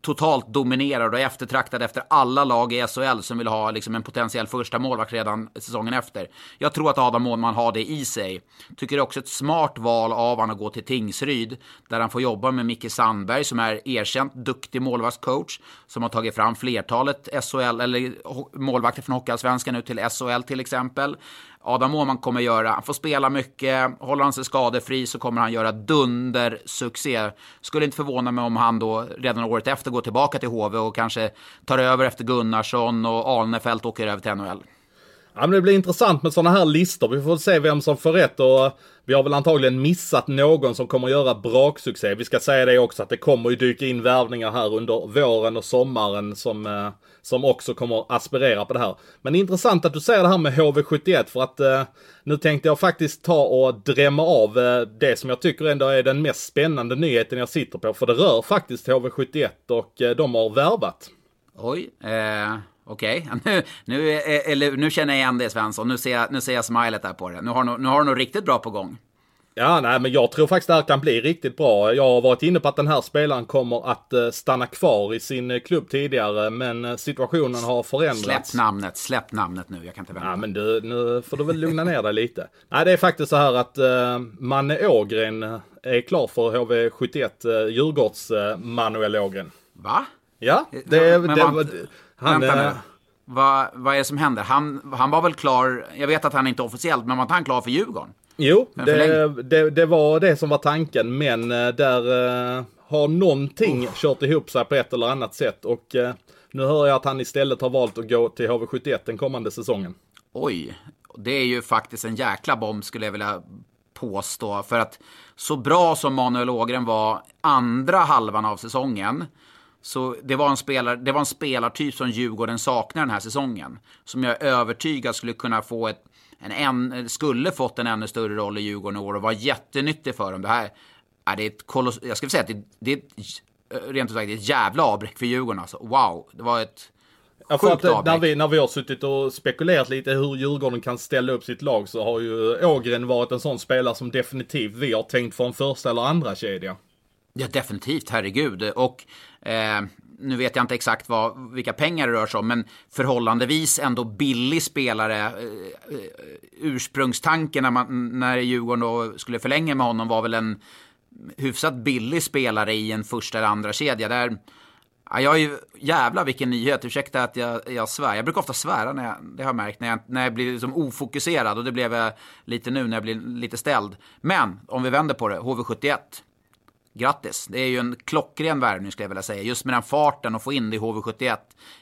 totalt dominerad och eftertraktad efter alla lag i SHL som vill ha liksom en potentiell första målvakt redan säsongen efter. Jag tror att Adam Månman har det i sig. Tycker det är också ett smart val av honom att gå till Tingsryd där han får jobba med Micke Sandberg som är erkänt duktig målvaktscoach som har tagit fram flertalet SHL eller målvakter från Hockeyallsvenskan nu till SHL till exempel. Adam Åhman kommer göra, han får spela mycket, håller han sig skadefri så kommer han göra dundersuccé. Skulle inte förvåna mig om han då redan året efter går tillbaka till HV och kanske tar över efter Gunnarsson och Alnefelt åker över till NHL. Ja, men det blir intressant med sådana här listor. Vi får se vem som får rätt och eh, vi har väl antagligen missat någon som kommer göra braksuccé. Vi ska säga det också att det kommer ju dyka in värvningar här under våren och sommaren som, eh, som också kommer aspirera på det här. Men det är intressant att du säger det här med HV71 för att eh, nu tänkte jag faktiskt ta och drämma av eh, det som jag tycker ändå är den mest spännande nyheten jag sitter på. För det rör faktiskt HV71 och eh, de har värvat. Oj, eh... Okej, okay. nu, nu, nu känner jag igen det Svensson. Nu ser jag, nu ser jag smilet där på det. Nu har, nu har du nog riktigt bra på gång. Ja, nej, men jag tror faktiskt det här kan bli riktigt bra. Jag har varit inne på att den här spelaren kommer att eh, stanna kvar i sin eh, klubb tidigare, men eh, situationen har förändrats. Släpp namnet, släpp namnet nu. Jag kan inte vänta. Ja, men du, nu får du väl lugna ner dig lite. Nej, det är faktiskt så här att uh, Manne Ågren är klar för HV71, uh, Djurgårds uh, Manuel Ågren. Va? Ja, det, det, man, han... Vänta nu. Vad, vad är det som händer? Han, han var väl klar, jag vet att han inte är officiellt, men var inte han klar för Djurgården? Jo, det, det, det var det som var tanken, men eh, där eh, har någonting kört ihop sig på ett eller annat sätt och eh, nu hör jag att han istället har valt att gå till HV71 den kommande säsongen. Oj, det är ju faktiskt en jäkla bomb skulle jag vilja påstå. För att så bra som Manuel Ågren var andra halvan av säsongen, så det var, en spelare, det var en spelartyp som Djurgården saknar den här säsongen. Som jag är övertygad skulle kunna få ett, en, en, skulle fått en ännu större roll i Djurgården i år och var jättenyttig för dem. Det här är det ett koloss, jag skulle säga att det, det är ett, rent ut sagt ett jävla avbräck för Djurgården alltså. Wow, det var ett Ja, för Sjukt eh, avbräck. när, vi, när vi har suttit och spekulerat lite hur Djurgården kan ställa upp sitt lag så har ju Ågren varit en sån spelare som definitivt vi har tänkt för en första eller andra kedja. Ja, definitivt, herregud. Och eh, nu vet jag inte exakt vad, vilka pengar det rör sig om, men förhållandevis ändå billig spelare. Eh, eh, ursprungstanken när, man, när Djurgården då skulle förlänga med honom var väl en hyfsat billig spelare i en första eller andra kedja. Där, ja, jag är ju, jävla vilken nyhet, ursäkta att jag, jag svär. Jag brukar ofta svära, när jag, det har jag märkt, när jag, när jag blir liksom ofokuserad. Och det blev jag lite nu när jag blir lite ställd. Men, om vi vänder på det, HV71. Grattis! Det är ju en klockren värvning skulle jag vilja säga. Just med den farten och få in det i HV71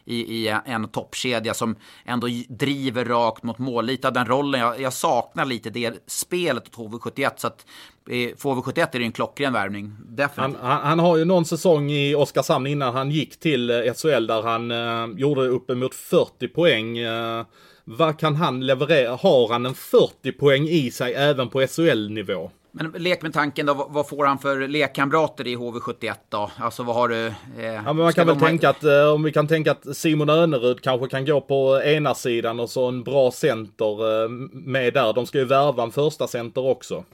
i, i en toppkedja som ändå driver rakt mot mål. Lite av den rollen, jag, jag saknar lite det spelet åt HV71. Så att eh, för HV71 är det en klockren värvning. Definitivt. Han, han, han har ju någon säsong i Oskarshamn innan han gick till eh, SHL där han eh, gjorde uppemot 40 poäng. Eh, vad kan han leverera? Har han en 40 poäng i sig även på SHL-nivå? Men lek med tanken då, vad, får han för lekkamrater i HV71 då? Alltså vad har du? Eh, Ja, men man kan väl ha- tänka att eh, om vi kan tänka att Simon Önerud kanske kan gå på ena sidan och så en bra center eh, med där. De ska ju värva en första center också.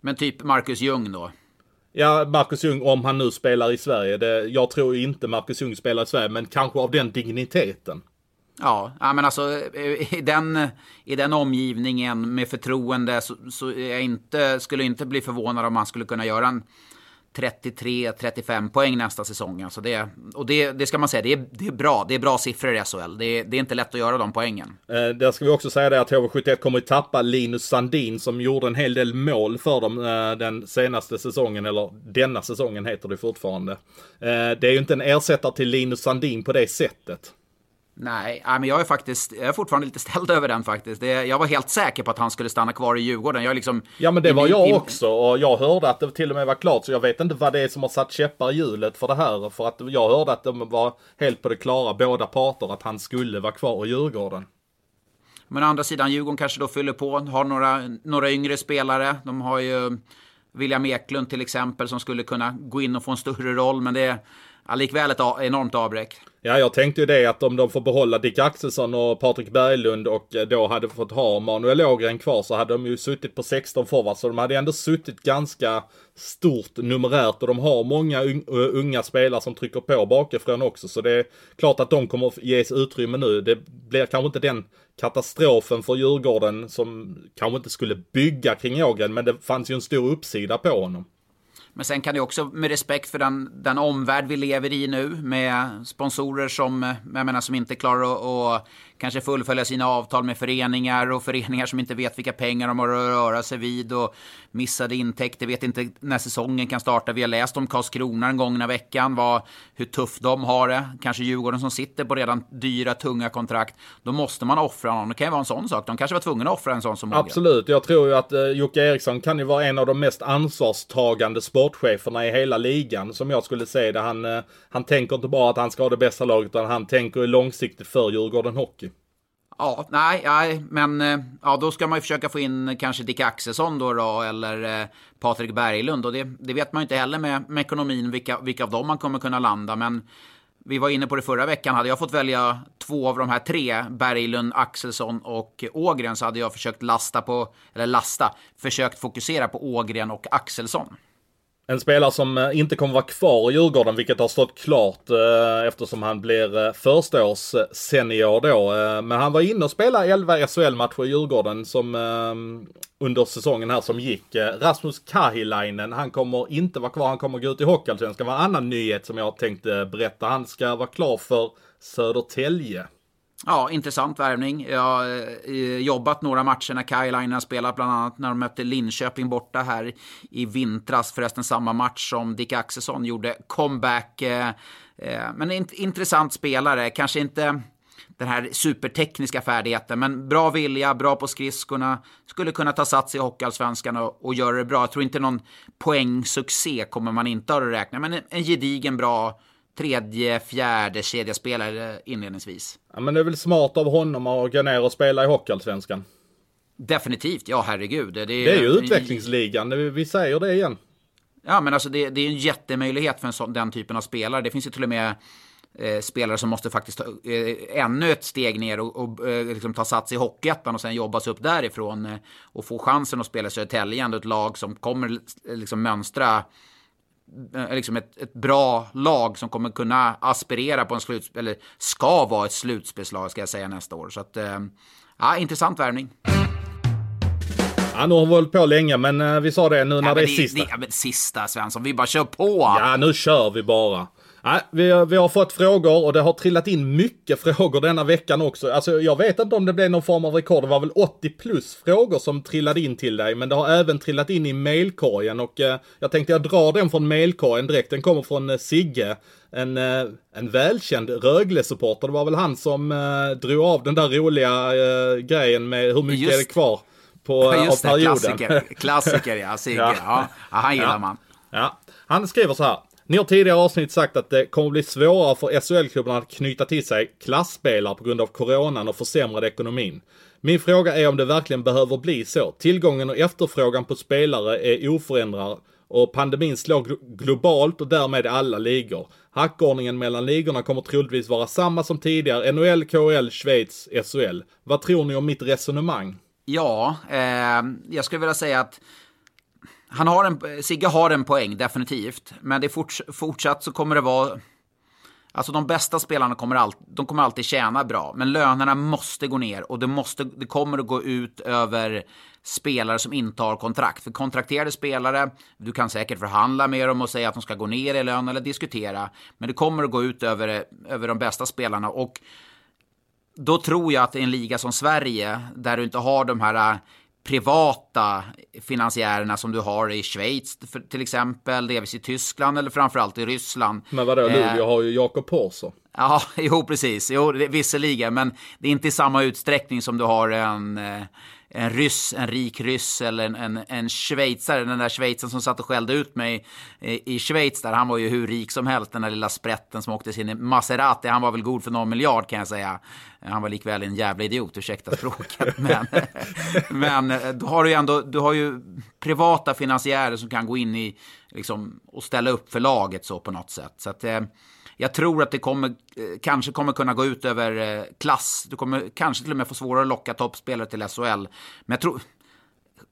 Men typ Marcus Ljung då? Ja, Marcus Ljung om han nu spelar i Sverige. Det, jag tror inte Marcus Ljung spelar i Sverige, men kanske av den digniteten. Ja, men alltså eh, i den, i den omgivningen med förtroende så, så jag inte, skulle jag inte bli förvånad om man skulle kunna göra en 33-35 poäng nästa säsong. Alltså det, och det, det ska man säga, det är, det är bra. Det är bra siffror i SHL. Det är, det är inte lätt att göra de poängen. Eh, där ska vi också säga det att HV71 kommer att tappa Linus Sandin som gjorde en hel del mål för dem eh, den senaste säsongen, eller denna säsongen heter det fortfarande. Eh, det är ju inte en ersättare till Linus Sandin på det sättet. Nej, men jag är faktiskt, jag är fortfarande lite ställd över den faktiskt. Det, jag var helt säker på att han skulle stanna kvar i Djurgården. Jag är liksom... Ja men det var jag i- också och jag hörde att det till och med var klart så jag vet inte vad det är som har satt käppar i hjulet för det här. För att jag hörde att de var helt på det klara, båda parter, att han skulle vara kvar i Djurgården. Men å andra sidan, Djurgården kanske då fyller på, har några, några yngre spelare. De har ju William Eklund till exempel som skulle kunna gå in och få en större roll, men det ja, likväl ett enormt avbräck. Ja, jag tänkte ju det att om de får behålla Dick Axelsson och Patrik Berglund och eh, då hade fått ha Manuel Ågren kvar så hade de ju suttit på 16 forwards. Så de hade ändå suttit ganska stort numerärt och de har många eh, unga spelare som trycker på bakifrån också. Så det är klart att de kommer ges utrymme nu. Det blir kanske inte den katastrofen för Djurgården som kanske inte skulle bygga kring Ågren men det fanns ju en stor uppsida på honom. Men sen kan det också, med respekt för den, den omvärld vi lever i nu, med sponsorer som, jag menar, som inte klarar att, att kanske fullfölja sina avtal med föreningar och föreningar som inte vet vilka pengar de har att röra sig vid och missade intäkter, vet inte när säsongen kan starta. Vi har läst om Karlskrona den gångna veckan, vad, hur tufft de har det. Kanske Djurgården som sitter på redan dyra, tunga kontrakt. Då måste man offra någon. Det kan ju vara en sån sak. De kanske var tvungna att offra en sån som Mogren. Absolut, jag tror ju att eh, Jocke Eriksson kan ju vara en av de mest ansvarstagande sportcheferna i hela ligan som jag skulle säga det. Han, eh, han tänker inte bara att han ska ha det bästa laget utan han tänker långsiktigt för Djurgården Hockey. Ja, nej, nej, men eh, ja, då ska man ju försöka få in kanske Dick Axelsson då, då eller eh, Patrik Berglund. Och det, det vet man ju inte heller med, med ekonomin vilka, vilka av dem man kommer kunna landa. Men vi var inne på det förra veckan. Hade jag fått välja två av de här tre, Berglund, Axelsson och Ågren, så hade jag försökt lasta på, eller lasta, försökt fokusera på Ågren och Axelsson. En spelare som eh, inte kommer vara kvar i Djurgården, vilket har stått klart eh, eftersom han blir eh, förstaårs eh, senior då. Eh, men han var inne och spelade 11 SHL-matcher i Djurgården som eh, under säsongen här som gick. Eh, Rasmus Kahilainen, han kommer inte vara kvar, han kommer gå ut i Hockeyallsvenskan. Det var en annan nyhet som jag tänkte berätta. Han ska vara klar för Södertälje. Ja, intressant värvning. Jag har eh, jobbat några matcher när Kajlainen har spelat, bland annat när de mötte Linköping borta här i vintras. Förresten samma match som Dick Axelsson gjorde comeback. Eh, eh, men en intressant spelare, kanske inte den här supertekniska färdigheten, men bra vilja, bra på skridskorna, skulle kunna ta sats i Hockeyallsvenskan och, och göra det bra. Jag tror inte någon poängsuccé kommer man inte ha att räkna, men en, en gedigen bra tredje, fjärde kedjespelare inledningsvis. Ja, men det är väl smart av honom att gå ner och spela i Hockeyallsvenskan? Definitivt, ja herregud. Det är, det är ju utvecklingsligan, vi säger det igen. Ja, men alltså det, det är en jättemöjlighet för en sån, den typen av spelare. Det finns ju till och med eh, spelare som måste faktiskt ta eh, ännu ett steg ner och, och eh, liksom ta sats i Hockeyettan och sen jobba sig upp därifrån eh, och få chansen att spela i Södertälje, ändå ett lag som kommer liksom mönstra Eh, liksom ett, ett bra lag som kommer kunna aspirera på en slutspel, eller ska vara ett slutspelslag ska jag säga nästa år. Så att, eh, ja, intressant värvning. Ja, nu har vi hållit på länge, men eh, vi sa det nu när ja, det är sista. Det, ja, men sista Svensson, vi bara kör på. Ja, nu kör vi bara. Nej, vi, vi har fått frågor och det har trillat in mycket frågor denna veckan också. Alltså jag vet inte om det blev någon form av rekord. Det var väl 80 plus frågor som trillade in till dig. Men det har även trillat in i mailkorgen och eh, jag tänkte jag drar den från mailkorgen direkt. Den kommer från eh, Sigge. En, eh, en välkänd Rögle-supporter. Det var väl han som eh, drog av den där roliga eh, grejen med hur mycket Just. är det kvar på, Just av perioden. Klassiker, klassiker ja, Sigge. ja. Ja. ja han gillar ja. man. Ja. Han skriver så här. Ni har tidigare avsnitt sagt att det kommer bli svårare för SHL-klubbarna att knyta till sig klassspelare på grund av coronan och försämrad ekonomin. Min fråga är om det verkligen behöver bli så. Tillgången och efterfrågan på spelare är oförändrad och pandemin slår globalt och därmed alla ligor. Hackordningen mellan ligorna kommer troligtvis vara samma som tidigare, NHL, KHL, Schweiz, SHL. Vad tror ni om mitt resonemang? Ja, eh, jag skulle vilja säga att han har en, Sigge har en poäng, definitivt. Men det forts, fortsatt så kommer det vara... Alltså de bästa spelarna kommer, all, de kommer alltid tjäna bra, men lönerna måste gå ner och det, måste, det kommer att gå ut över spelare som inte har kontrakt. För kontrakterade spelare, du kan säkert förhandla med dem och säga att de ska gå ner i lön eller diskutera, men det kommer att gå ut över, över de bästa spelarna. Och då tror jag att i en liga som Sverige, där du inte har de här privata finansiärerna som du har i Schweiz till exempel, delvis i Tyskland eller framförallt i Ryssland. Men vadå, Luleå eh, har ju Jakob Porser. Ja, jo precis, jo, visserligen, men det är inte i samma utsträckning som du har en eh, en ryss, en rik ryss eller en, en, en schweizare. Den där schweizaren som satt och skällde ut mig i, i Schweiz där. Han var ju hur rik som helst, den där lilla sprätten som åkte sin Maserati. Han var väl god för någon miljard kan jag säga. Han var likväl en jävla idiot, ursäkta språket. men, men eh, du har ju ändå, du har ju privata finansiärer som kan gå in i, liksom, och ställa upp för laget så på något sätt. Så att, eh, jag tror att det kommer, eh, kanske kommer kunna gå ut över eh, klass. Du kommer kanske till och med få svårare att locka toppspelare till SHL. Men jag tror...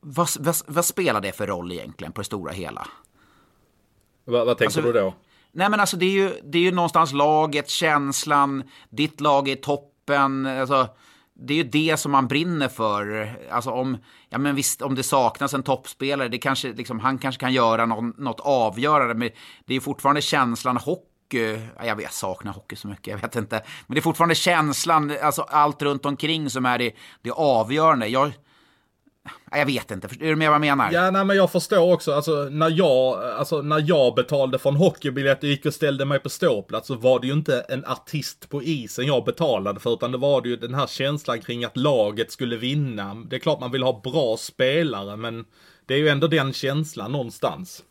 Vad, vad, vad spelar det för roll egentligen på det stora hela? vad, vad tänker alltså, du då? Nej men alltså det är ju, det är ju någonstans laget, känslan, ditt lag är toppen. Alltså, det är ju det som man brinner för. Alltså om, ja men visst, om det saknas en toppspelare, det kanske, liksom, han kanske kan göra någon, något avgörande. Men det är fortfarande känslan, hockey hockey, jag, vet, jag saknar hockey så mycket, jag vet inte. Men det är fortfarande känslan, alltså allt runt omkring som är det, det avgörande. Jag, jag vet inte, är du med vad jag menar? Ja, nej, men jag förstår också. Alltså när, jag, alltså, när jag betalade för en hockeybiljett och gick och ställde mig på ståplats så var det ju inte en artist på isen jag betalade för, utan det var det ju den här känslan kring att laget skulle vinna. Det är klart man vill ha bra spelare, men det är ju ändå den känslan någonstans.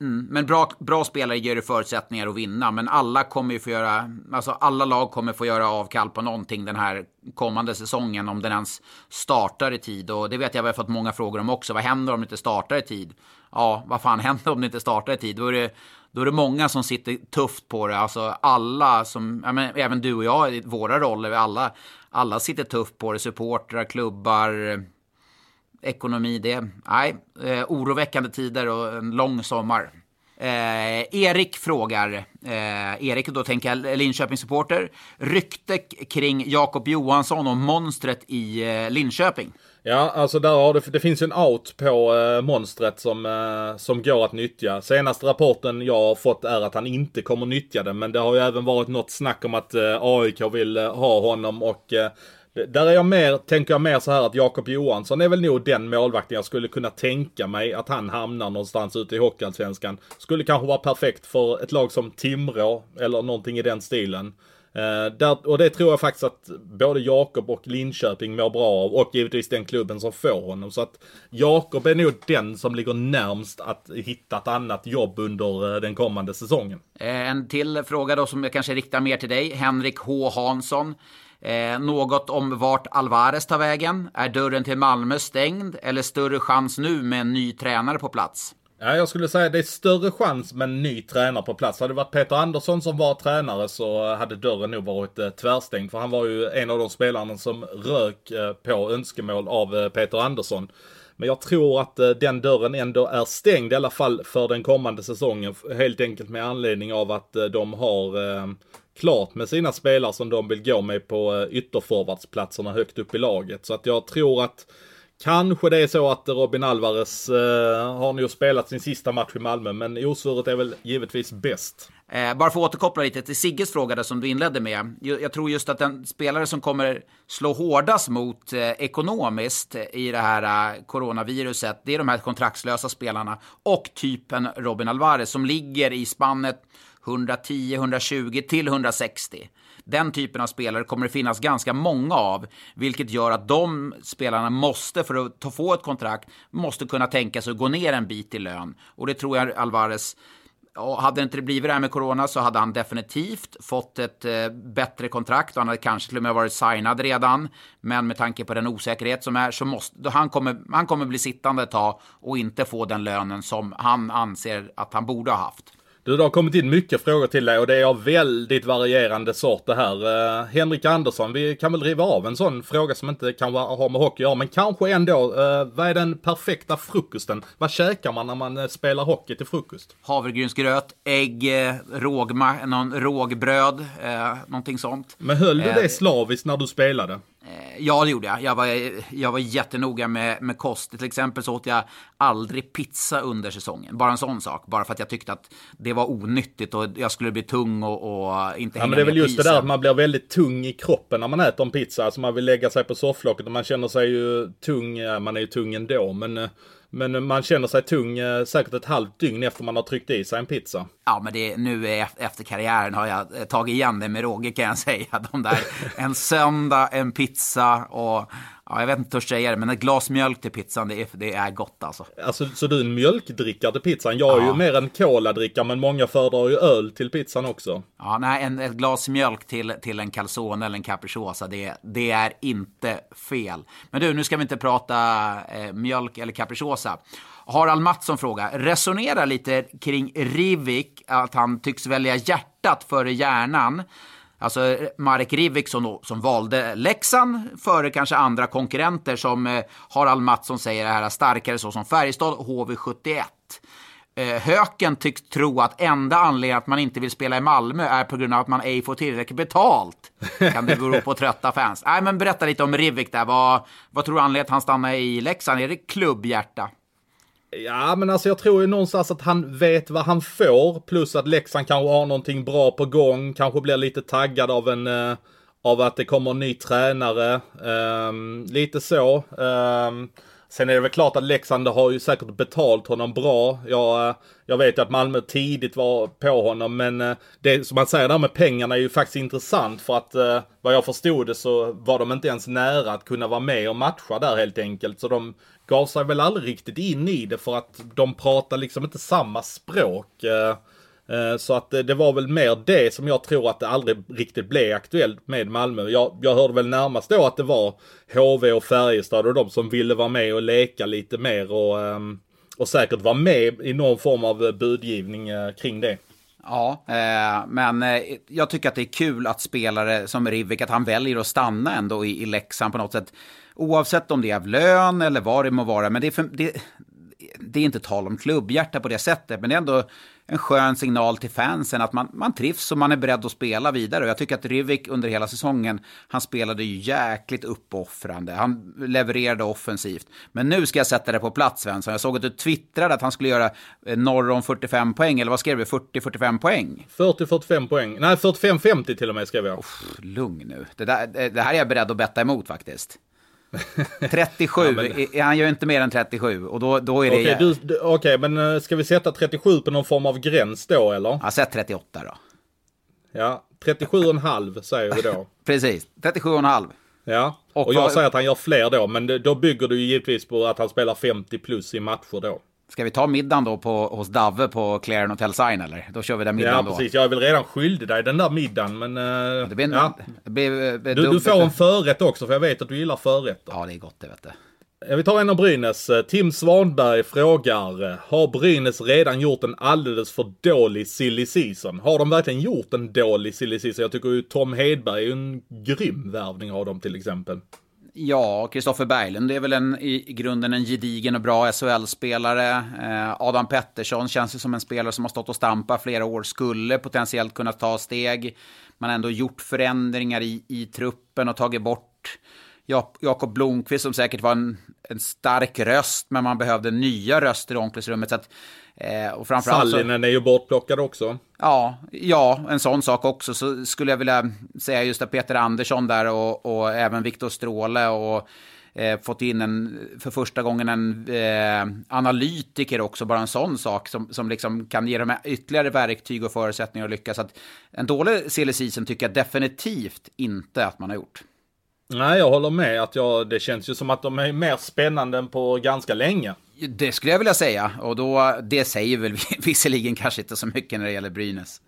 Mm, men bra, bra spelare ger ju förutsättningar att vinna, men alla kommer ju få göra, alltså alla lag kommer få göra avkall på någonting den här kommande säsongen, om den ens startar i tid. Och det vet jag, vi har fått många frågor om också. Vad händer om det inte startar i tid? Ja, vad fan händer om det inte startar i tid? Då är det, då är det många som sitter tufft på det. Alltså alla som, ja, men även du och jag i våra roller, alla, alla sitter tufft på det. Supportrar, klubbar, ekonomi det. Nej, eh, oroväckande tider och en lång sommar. Eh, Erik frågar, eh, Erik då tänker jag Linköping-supporter, rykte kring Jakob Johansson och monstret i eh, Linköping. Ja, alltså där har det, det finns ju en out på eh, monstret som, eh, som går att nyttja. Senaste rapporten jag har fått är att han inte kommer nyttja det. men det har ju även varit något snack om att eh, AIK vill eh, ha honom och eh, där är jag mer, tänker jag mer så här att Jakob Johansson är väl nog den målvakten jag skulle kunna tänka mig att han hamnar någonstans ute i Hockeyallsvenskan. Skulle kanske vara perfekt för ett lag som Timrå eller någonting i den stilen. Uh, där, och det tror jag faktiskt att både Jakob och Linköping mår bra av och givetvis den klubben som får honom. Så att Jakob är nog den som ligger närmst att hitta ett annat jobb under eh, den kommande säsongen. Eh, en till fråga då som jag kanske riktar mer till dig. Henrik H Hansson. Eh, något om vart Alvarez tar vägen? Är dörren till Malmö stängd eller större chans nu med en ny tränare på plats? Ja, jag skulle säga det är större chans med en ny tränare på plats. Hade det varit Peter Andersson som var tränare så hade dörren nog varit eh, tvärstängd. För han var ju en av de spelarna som rök eh, på önskemål av eh, Peter Andersson. Men jag tror att eh, den dörren ändå är stängd i alla fall för den kommande säsongen. Helt enkelt med anledning av att eh, de har eh, klart med sina spelare som de vill gå med på eh, ytterforwardsplatserna högt upp i laget. Så att jag tror att Kanske det är så att Robin Alvarez eh, har nu spelat sin sista match i Malmö, men osvuret är väl givetvis bäst. Eh, bara för att återkoppla lite till Sigges fråga där som du inledde med. Jag tror just att den spelare som kommer slå hårdast mot eh, ekonomiskt i det här eh, coronaviruset, det är de här kontraktslösa spelarna och typen Robin Alvarez som ligger i spannet 110, 120 till 160. Den typen av spelare kommer det finnas ganska många av, vilket gör att de spelarna måste, för att få ett kontrakt, måste kunna tänka sig att gå ner en bit i lön. Och det tror jag Alvarez och hade det inte blivit det här med corona så hade han definitivt fått ett eh, bättre kontrakt och han hade kanske till och med varit signad redan. Men med tanke på den osäkerhet som är så måste han kommer, han kommer bli sittande ett tag och inte få den lönen som han anser att han borde ha haft. Du, det har kommit in mycket frågor till dig och det är av väldigt varierande sort det här. Uh, Henrik Andersson, vi kan väl riva av en sån fråga som inte kan har med hockey att göra, men kanske ändå. Uh, vad är den perfekta frukosten? Vad käkar man när man uh, spelar hockey till frukost? Havregrynsgröt, ägg, rågma, någon rågbröd, uh, någonting sånt. Men höll du det slaviskt när du spelade? Ja, det gjorde jag. Jag var, jag var jättenoga med, med kost. Till exempel så åt jag aldrig pizza under säsongen. Bara en sån sak. Bara för att jag tyckte att det var onyttigt och jag skulle bli tung och, och inte hänga Ja, men det är väl just det där att man blir väldigt tung i kroppen när man äter en pizza. Alltså man vill lägga sig på sofflocket och man känner sig ju tung. Man är ju tung ändå, men eh, men man känner sig tung eh, säkert ett halvt dygn efter man har tryckt i sig en pizza. Ja, men det, nu efter karriären har jag eh, tagit igen det med råge kan jag säga. De där, en söndag, en pizza och Ja, jag vet inte hur jag säga det, men ett glas mjölk till pizzan, det är, det är gott alltså. Alltså, så du är en mjölkdrickare till pizzan? Jag är ja. ju mer en koladrickare, men många föredrar ju öl till pizzan också. Ja, nej, en, ett glas mjölk till, till en calzone eller en capricciosa, det, det är inte fel. Men du, nu ska vi inte prata eh, mjölk eller capricciosa. Harald Mattsson frågar, resonera lite kring Rivik, att han tycks välja hjärtat före hjärnan. Alltså eh, Marek Rivik som, som valde Leksand före kanske andra konkurrenter som eh, Harald Mattsson säger är starkare så som Färjestad och HV71. Eh, Höken tycks tro att enda anledningen att man inte vill spela i Malmö är på grund av att man ej får tillräckligt betalt. Kan det bero på trötta fans? Nej, men berätta lite om Rivik där. Vad, vad tror du anledningen att han stannar i Leksand? Är det klubbhjärta? Ja, men alltså jag tror ju någonstans att han vet vad han får. Plus att Leksand kanske har någonting bra på gång. Kanske blir lite taggad av en... eh, av att det kommer en ny tränare. Um, lite så. Um, sen är det väl klart att Leksand har ju säkert betalt honom bra. Jag, eh, jag vet ju att Malmö tidigt var på honom, men eh, det som man säger där med pengarna är ju faktiskt intressant för att eh, vad jag förstod det så var de inte ens nära att kunna vara med och matcha där helt enkelt. Så de gav sig väl aldrig riktigt in i det för att de pratar liksom inte samma språk. Eh, eh, så att det var väl mer det som jag tror att det aldrig riktigt blev aktuellt med Malmö. Jag, jag hörde väl närmast då att det var HV och Färjestad och de som ville vara med och leka lite mer och, ehm, och säkert vara med i någon form av budgivning eh, kring det. Ja, eh, men eh, jag tycker att det är kul att spelare som Rivik, att han väljer att stanna ändå i, i Leksand på något sätt. Oavsett om det är av lön eller vad det må vara. Men det är, för, det, det är inte tal om klubbhjärta på det sättet. Men det är ändå en skön signal till fansen att man, man trivs och man är beredd att spela vidare. Och jag tycker att Rivik under hela säsongen, han spelade ju jäkligt uppoffrande. Han levererade offensivt. Men nu ska jag sätta det på plats, Svensson. Jag såg att du twittrade att han skulle göra eh, norr om 45 poäng, eller vad skrev du? 40-45 poäng? 40-45 poäng. Nej, 45-50 till och med skrev jag. Uff, lugn nu. Det, där, det här är jag beredd att betta emot faktiskt. 37, ja, men... han gör inte mer än 37 och då, då är det... Okej, okay, du, okay, men eh, ska vi sätta 37 på någon form av gräns då eller? Ja, sätt 38 då. Ja, 37,5 säger vi då. Precis, 37,5. Ja, och, och jag vad... säger att han gör fler då, men då bygger du givetvis på att han spelar 50 plus i matcher då. Ska vi ta middagen då på, hos Dave på Claren Hotel Sign eller? Då kör vi den middagen då. Ja, precis. Jag är väl redan skyldig dig den där middagen, men... Uh, det blir en, ja. det blir, uh, du, du, får en förrätt också, för jag vet att du gillar förrätter. Ja, det är gott det vet du. Vi tar en av Brynäs. Tim Svanberg frågar, har Brynäs redan gjort en alldeles för dålig silly season? Har de verkligen gjort en dålig silly season? Jag tycker ju Tom Hedberg är en grym värvning av dem till exempel. Ja, Kristoffer Berglund är väl en, i grunden en gedigen och bra SHL-spelare. Eh, Adam Pettersson känns ju som en spelare som har stått och stampat flera år, skulle potentiellt kunna ta steg. Man har ändå gjort förändringar i, i truppen och tagit bort Jakob Blomqvist som säkert var en, en stark röst, men man behövde nya röster i omklädningsrummet. Så att, eh, och framförallt Sallinen är ju bortplockad också. Ja, ja, en sån sak också. Så skulle jag vilja säga just att Peter Andersson där och, och även Viktor Stråle och eh, fått in en, för första gången en eh, analytiker också, bara en sån sak som, som liksom kan ge dem ytterligare verktyg och förutsättningar att lyckas. Så att en dålig silly tycker jag definitivt inte att man har gjort. Nej, jag håller med. Att jag, det känns ju som att de är mer spännande än på ganska länge. Det skulle jag vilja säga. Och då, det säger väl visserligen kanske inte så mycket när det gäller Brynäs.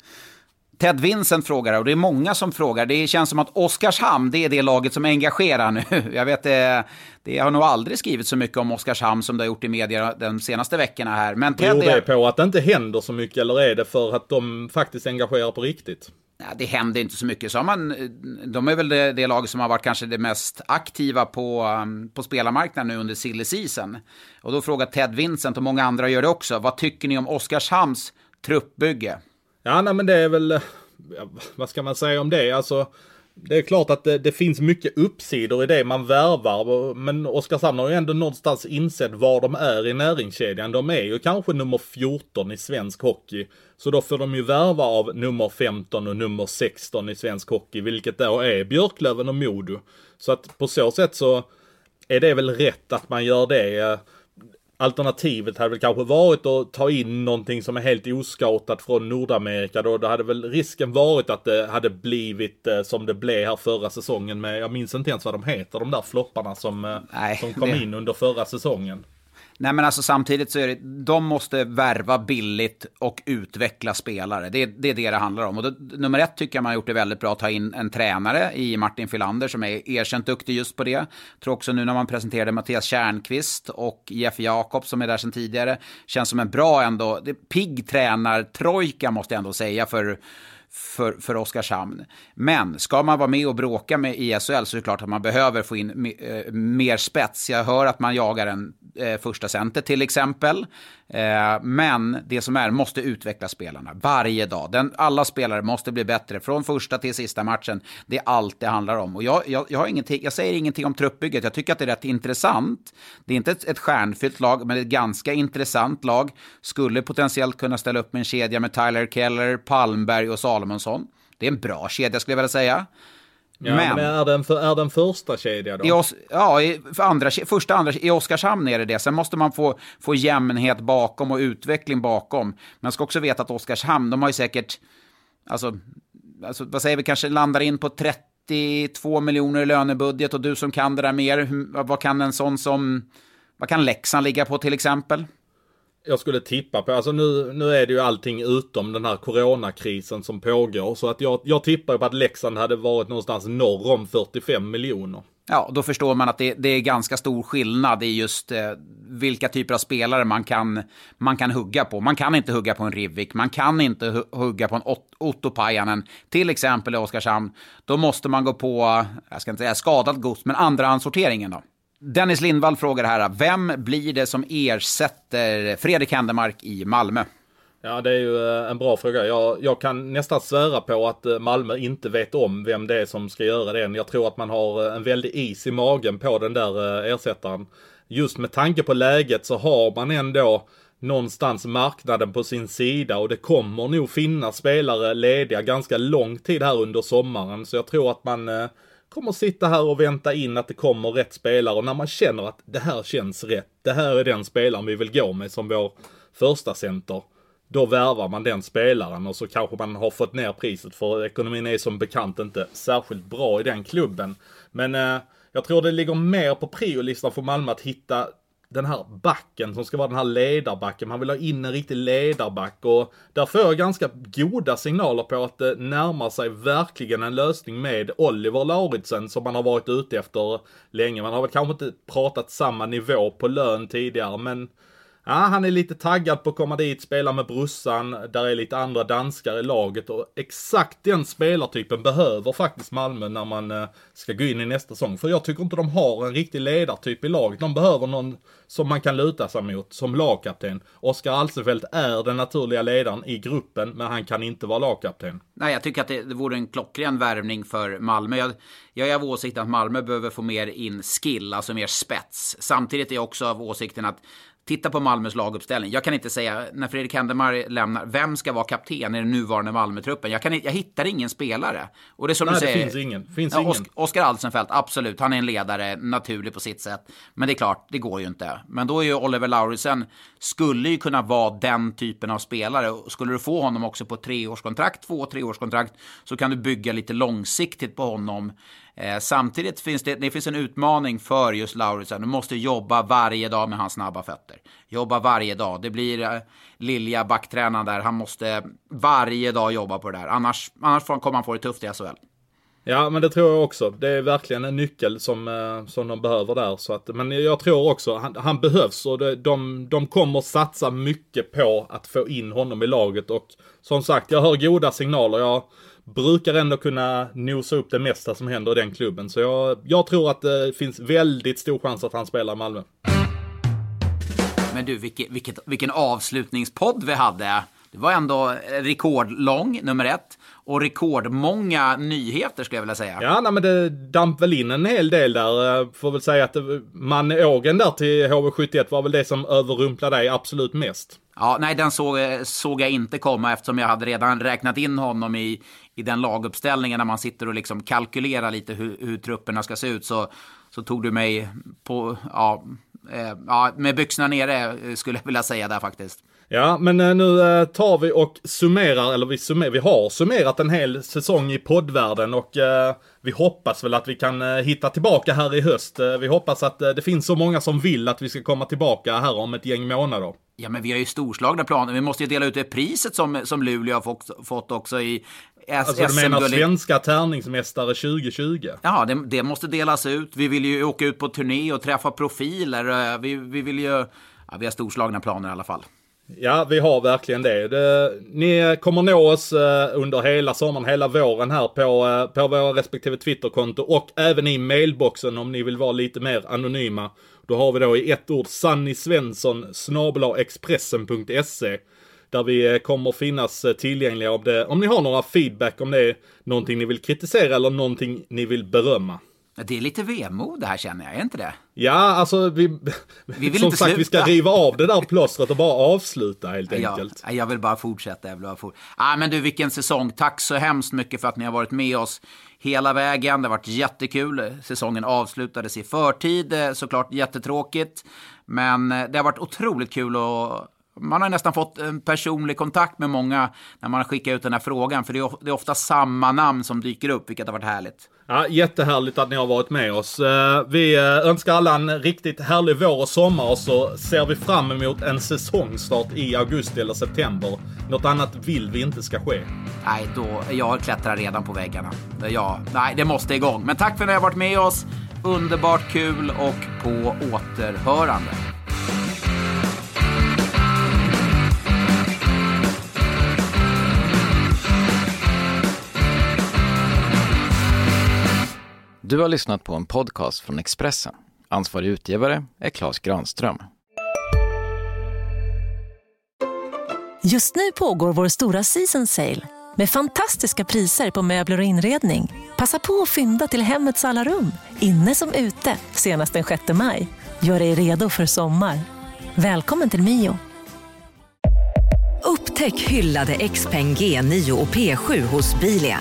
Ted Vincent frågar, och det är många som frågar. Det känns som att Oskarshamn, det är det laget som engagerar nu. Jag vet, det, det har nog aldrig skrivit så mycket om Oskarshamn som det har gjort i media de senaste veckorna här. Men Ted Beror det på att det inte händer så mycket eller är det för att de faktiskt engagerar på riktigt? Ja, det händer inte så mycket. Så har man, de är väl det, det lag som har varit kanske det mest aktiva på, um, på spelarmarknaden nu under silly season. Och då frågar Ted Vincent, och många andra gör det också, vad tycker ni om Oskarshamns truppbygge? Ja, nej, men det är väl, vad ska man säga om det? Alltså, det är klart att det, det, finns mycket uppsidor i det man värvar, men Oskarshamn har ju ändå någonstans insett var de är i näringskedjan. De är ju kanske nummer 14 i svensk hockey. Så då får de ju värva av nummer 15 och nummer 16 i svensk hockey, vilket då är Björklöven och Modo. Så att på så sätt så är det väl rätt att man gör det. Alternativet hade väl kanske varit att ta in någonting som är helt oscoutat från Nordamerika då. Det hade väl risken varit att det hade blivit eh, som det blev här förra säsongen med, jag minns inte ens vad de heter, de där flopparna som, eh, Nej, som kom det... in under förra säsongen. Nej men alltså samtidigt så är det, de måste värva billigt och utveckla spelare. Det, det är det det handlar om. Och då, nummer ett tycker jag man har gjort det väldigt bra att ta in en tränare i Martin Filander som är erkänt duktig just på det. Jag tror också nu när man presenterade Mattias Kärnqvist och Jeff Jakob som är där sedan tidigare. Känns som en bra ändå, det, pigg tränartrojka måste jag ändå säga för för, för Oskarshamn. Men ska man vara med och bråka med ISL så är det klart att man behöver få in eh, mer spets. Jag hör att man jagar en eh, första center till exempel. Eh, men det som är, måste utveckla spelarna varje dag. Den, alla spelare måste bli bättre från första till sista matchen. Det är allt det handlar om. Och jag, jag, jag, har ingenting, jag säger ingenting om truppbygget. Jag tycker att det är rätt intressant. Det är inte ett, ett stjärnfyllt lag, men ett ganska intressant lag. Skulle potentiellt kunna ställa upp med en kedja med Tyler Keller, Palmberg och Salomonsson. Det är en bra kedja skulle jag vilja säga. Ja, men, men är, den för, är den första kedja då? I Os, ja, i, för andra, första, andra, i Oskarshamn är det det. Sen måste man få, få jämnhet bakom och utveckling bakom. Man ska också veta att Oskarshamn, de har ju säkert, alltså, alltså vad säger vi, kanske landar in på 32 miljoner i lönebudget och du som kan det där mer, vad kan en sån som, vad kan Leksand ligga på till exempel? Jag skulle tippa på, alltså nu, nu är det ju allting utom den här coronakrisen som pågår. Så att jag, jag tippar på att Leksand hade varit någonstans norr om 45 miljoner. Ja, då förstår man att det, det, är ganska stor skillnad i just eh, vilka typer av spelare man kan, man kan hugga på. Man kan inte hugga på en Rivik, man kan inte hugga på en Otto Pajanen, till exempel i Oskarshamn. Då måste man gå på, jag ska inte säga skadat gods, men andrahandssorteringen då. Dennis Lindvall frågar här, vem blir det som ersätter Fredrik Händemark i Malmö? Ja, det är ju eh, en bra fråga. Jag, jag kan nästan svära på att eh, Malmö inte vet om vem det är som ska göra det än. Jag tror att man har eh, en väldig is i magen på den där ersättaren. Just med tanke på läget så har man ändå någonstans marknaden på sin sida och det kommer nog finnas spelare lediga ganska lång tid här under sommaren. Så jag tror att man kommer sitta här och vänta in att det kommer rätt spelare och när man känner att det här känns rätt. Det här är den spelaren vi vill gå med som vår första center då värvar man den spelaren och så kanske man har fått ner priset för ekonomin är som bekant inte särskilt bra i den klubben. Men eh, jag tror det ligger mer på priolistan för Malmö att hitta den här backen som ska vara den här ledarbacken. Man vill ha in en riktig ledarback och där får jag ganska goda signaler på att eh, det närmar sig verkligen en lösning med Oliver Lauritsen som man har varit ute efter länge. Man har väl kanske inte pratat samma nivå på lön tidigare men Ja, han är lite taggad på att komma dit, spela med brussan. Där är lite andra danskar i laget och exakt den spelartypen behöver faktiskt Malmö när man eh, ska gå in i nästa säsong. För jag tycker inte de har en riktig ledartyp i laget. De behöver någon som man kan luta sig mot som lagkapten. Oskar Alsefelt är den naturliga ledaren i gruppen, men han kan inte vara lagkapten. Nej, jag tycker att det, det vore en klockren värvning för Malmö. Jag, jag är av åsikten att Malmö behöver få mer in skill, alltså mer spets. Samtidigt är jag också av åsikten att Titta på Malmös laguppställning. Jag kan inte säga, när Fredrik Händemar lämnar, vem ska vara kapten i den nuvarande Malmötruppen? Jag, kan, jag hittar ingen spelare. Och det är som Nej, du säger. det finns ingen. Finns ja. Oskar Alsenfelt, absolut. Han är en ledare, naturlig på sitt sätt. Men det är klart, det går ju inte. Men då är ju Oliver Lauritsen, skulle ju kunna vara den typen av spelare. Skulle du få honom också på treårskontrakt, två treårskontrakt, så kan du bygga lite långsiktigt på honom. Eh, samtidigt finns det, det finns en utmaning för just Lauritsen. Du måste jobba varje dag med hans snabba fötter. Jobba varje dag. Det blir eh, Lilja, backtränaren där. Han måste varje dag jobba på det där. Annars, annars kommer han få det tufft i SHL. Ja, men det tror jag också. Det är verkligen en nyckel som, eh, som de behöver där. Så att, men jag tror också, han, han behövs och det, de, de kommer satsa mycket på att få in honom i laget. Och som sagt, jag hör goda signaler. Jag brukar ändå kunna nosa upp det mesta som händer i den klubben. Så jag, jag tror att det finns väldigt stor chans att han spelar i Malmö. Men du, vilket, vilket, vilken avslutningspodd vi hade. Det var ändå rekordlång, nummer ett. Och rekordmånga nyheter skulle jag vilja säga. Ja, nej, men det damp väl in en hel del där. Får väl säga att manågen där till HV71 var väl det som överrumplade dig absolut mest. Ja, nej, den såg, såg jag inte komma eftersom jag hade redan räknat in honom i, i den laguppställningen när man sitter och liksom kalkylerar lite hur, hur trupperna ska se ut. Så, så tog du mig på, ja, eh, ja, med byxorna nere skulle jag vilja säga där faktiskt. Ja, men eh, nu eh, tar vi och summerar, eller vi, summerar, vi har summerat en hel säsong i poddvärlden och eh, vi hoppas väl att vi kan hitta tillbaka här i höst. Vi hoppas att det finns så många som vill att vi ska komma tillbaka här om ett gäng månader. Ja, men vi har ju storslagna planer. Vi måste ju dela ut det priset som, som Luleå har fått, fått också i Alltså du menar svenska tärningsmästare 2020? Ja, det, det, måste delas ut. Vi vill ju åka ut på turné och träffa profiler. Vi, vi vill ju... Ja, vi har storslagna planer i alla fall. Ja, vi har verkligen det. det. Ni kommer nå oss eh, under hela sommaren, hela våren här på, eh, på våra respektive Twitterkonto och även i mailboxen om ni vill vara lite mer anonyma. Då har vi då i ett ord Sanny Svensson Expressen.se där vi eh, kommer finnas tillgängliga om, det, om ni har några feedback om det är någonting ni vill kritisera eller någonting ni vill berömma. Det är lite vemod det här känner jag, är inte det? Ja, alltså vi... vi vill som sagt, sluta. vi ska riva av det där plåstret och bara avsluta helt ja, enkelt. Jag vill bara fortsätta. Jag vill bara fort... ah, men du, vilken säsong. Tack så hemskt mycket för att ni har varit med oss hela vägen. Det har varit jättekul. Säsongen avslutades i förtid, såklart jättetråkigt. Men eh, det har varit otroligt kul att man har nästan fått en personlig kontakt med många när man skickar ut den här frågan. För det är ofta samma namn som dyker upp, vilket har varit härligt. Ja, jättehärligt att ni har varit med oss. Eh, vi eh, önskar alla en riktigt härlig vår och sommar och så ser vi fram emot en säsongstart i augusti eller september. Något annat vill vi inte ska ske. Nej, då, jag klättrar redan på väggarna. Eh, ja, nej, det måste igång. Men tack för att ni har varit med oss. Underbart kul och på återhörande. Du har lyssnat på en podcast från Expressen. Ansvarig utgivare är Klas Granström. Just nu pågår vår stora season sale med fantastiska priser på möbler och inredning. Passa på att fynda till hemmets alla rum, inne som ute, senast den 6 maj. Gör dig redo för sommar. Välkommen till Mio. Upptäck hyllade XPeng G9 och P7 hos Bilia.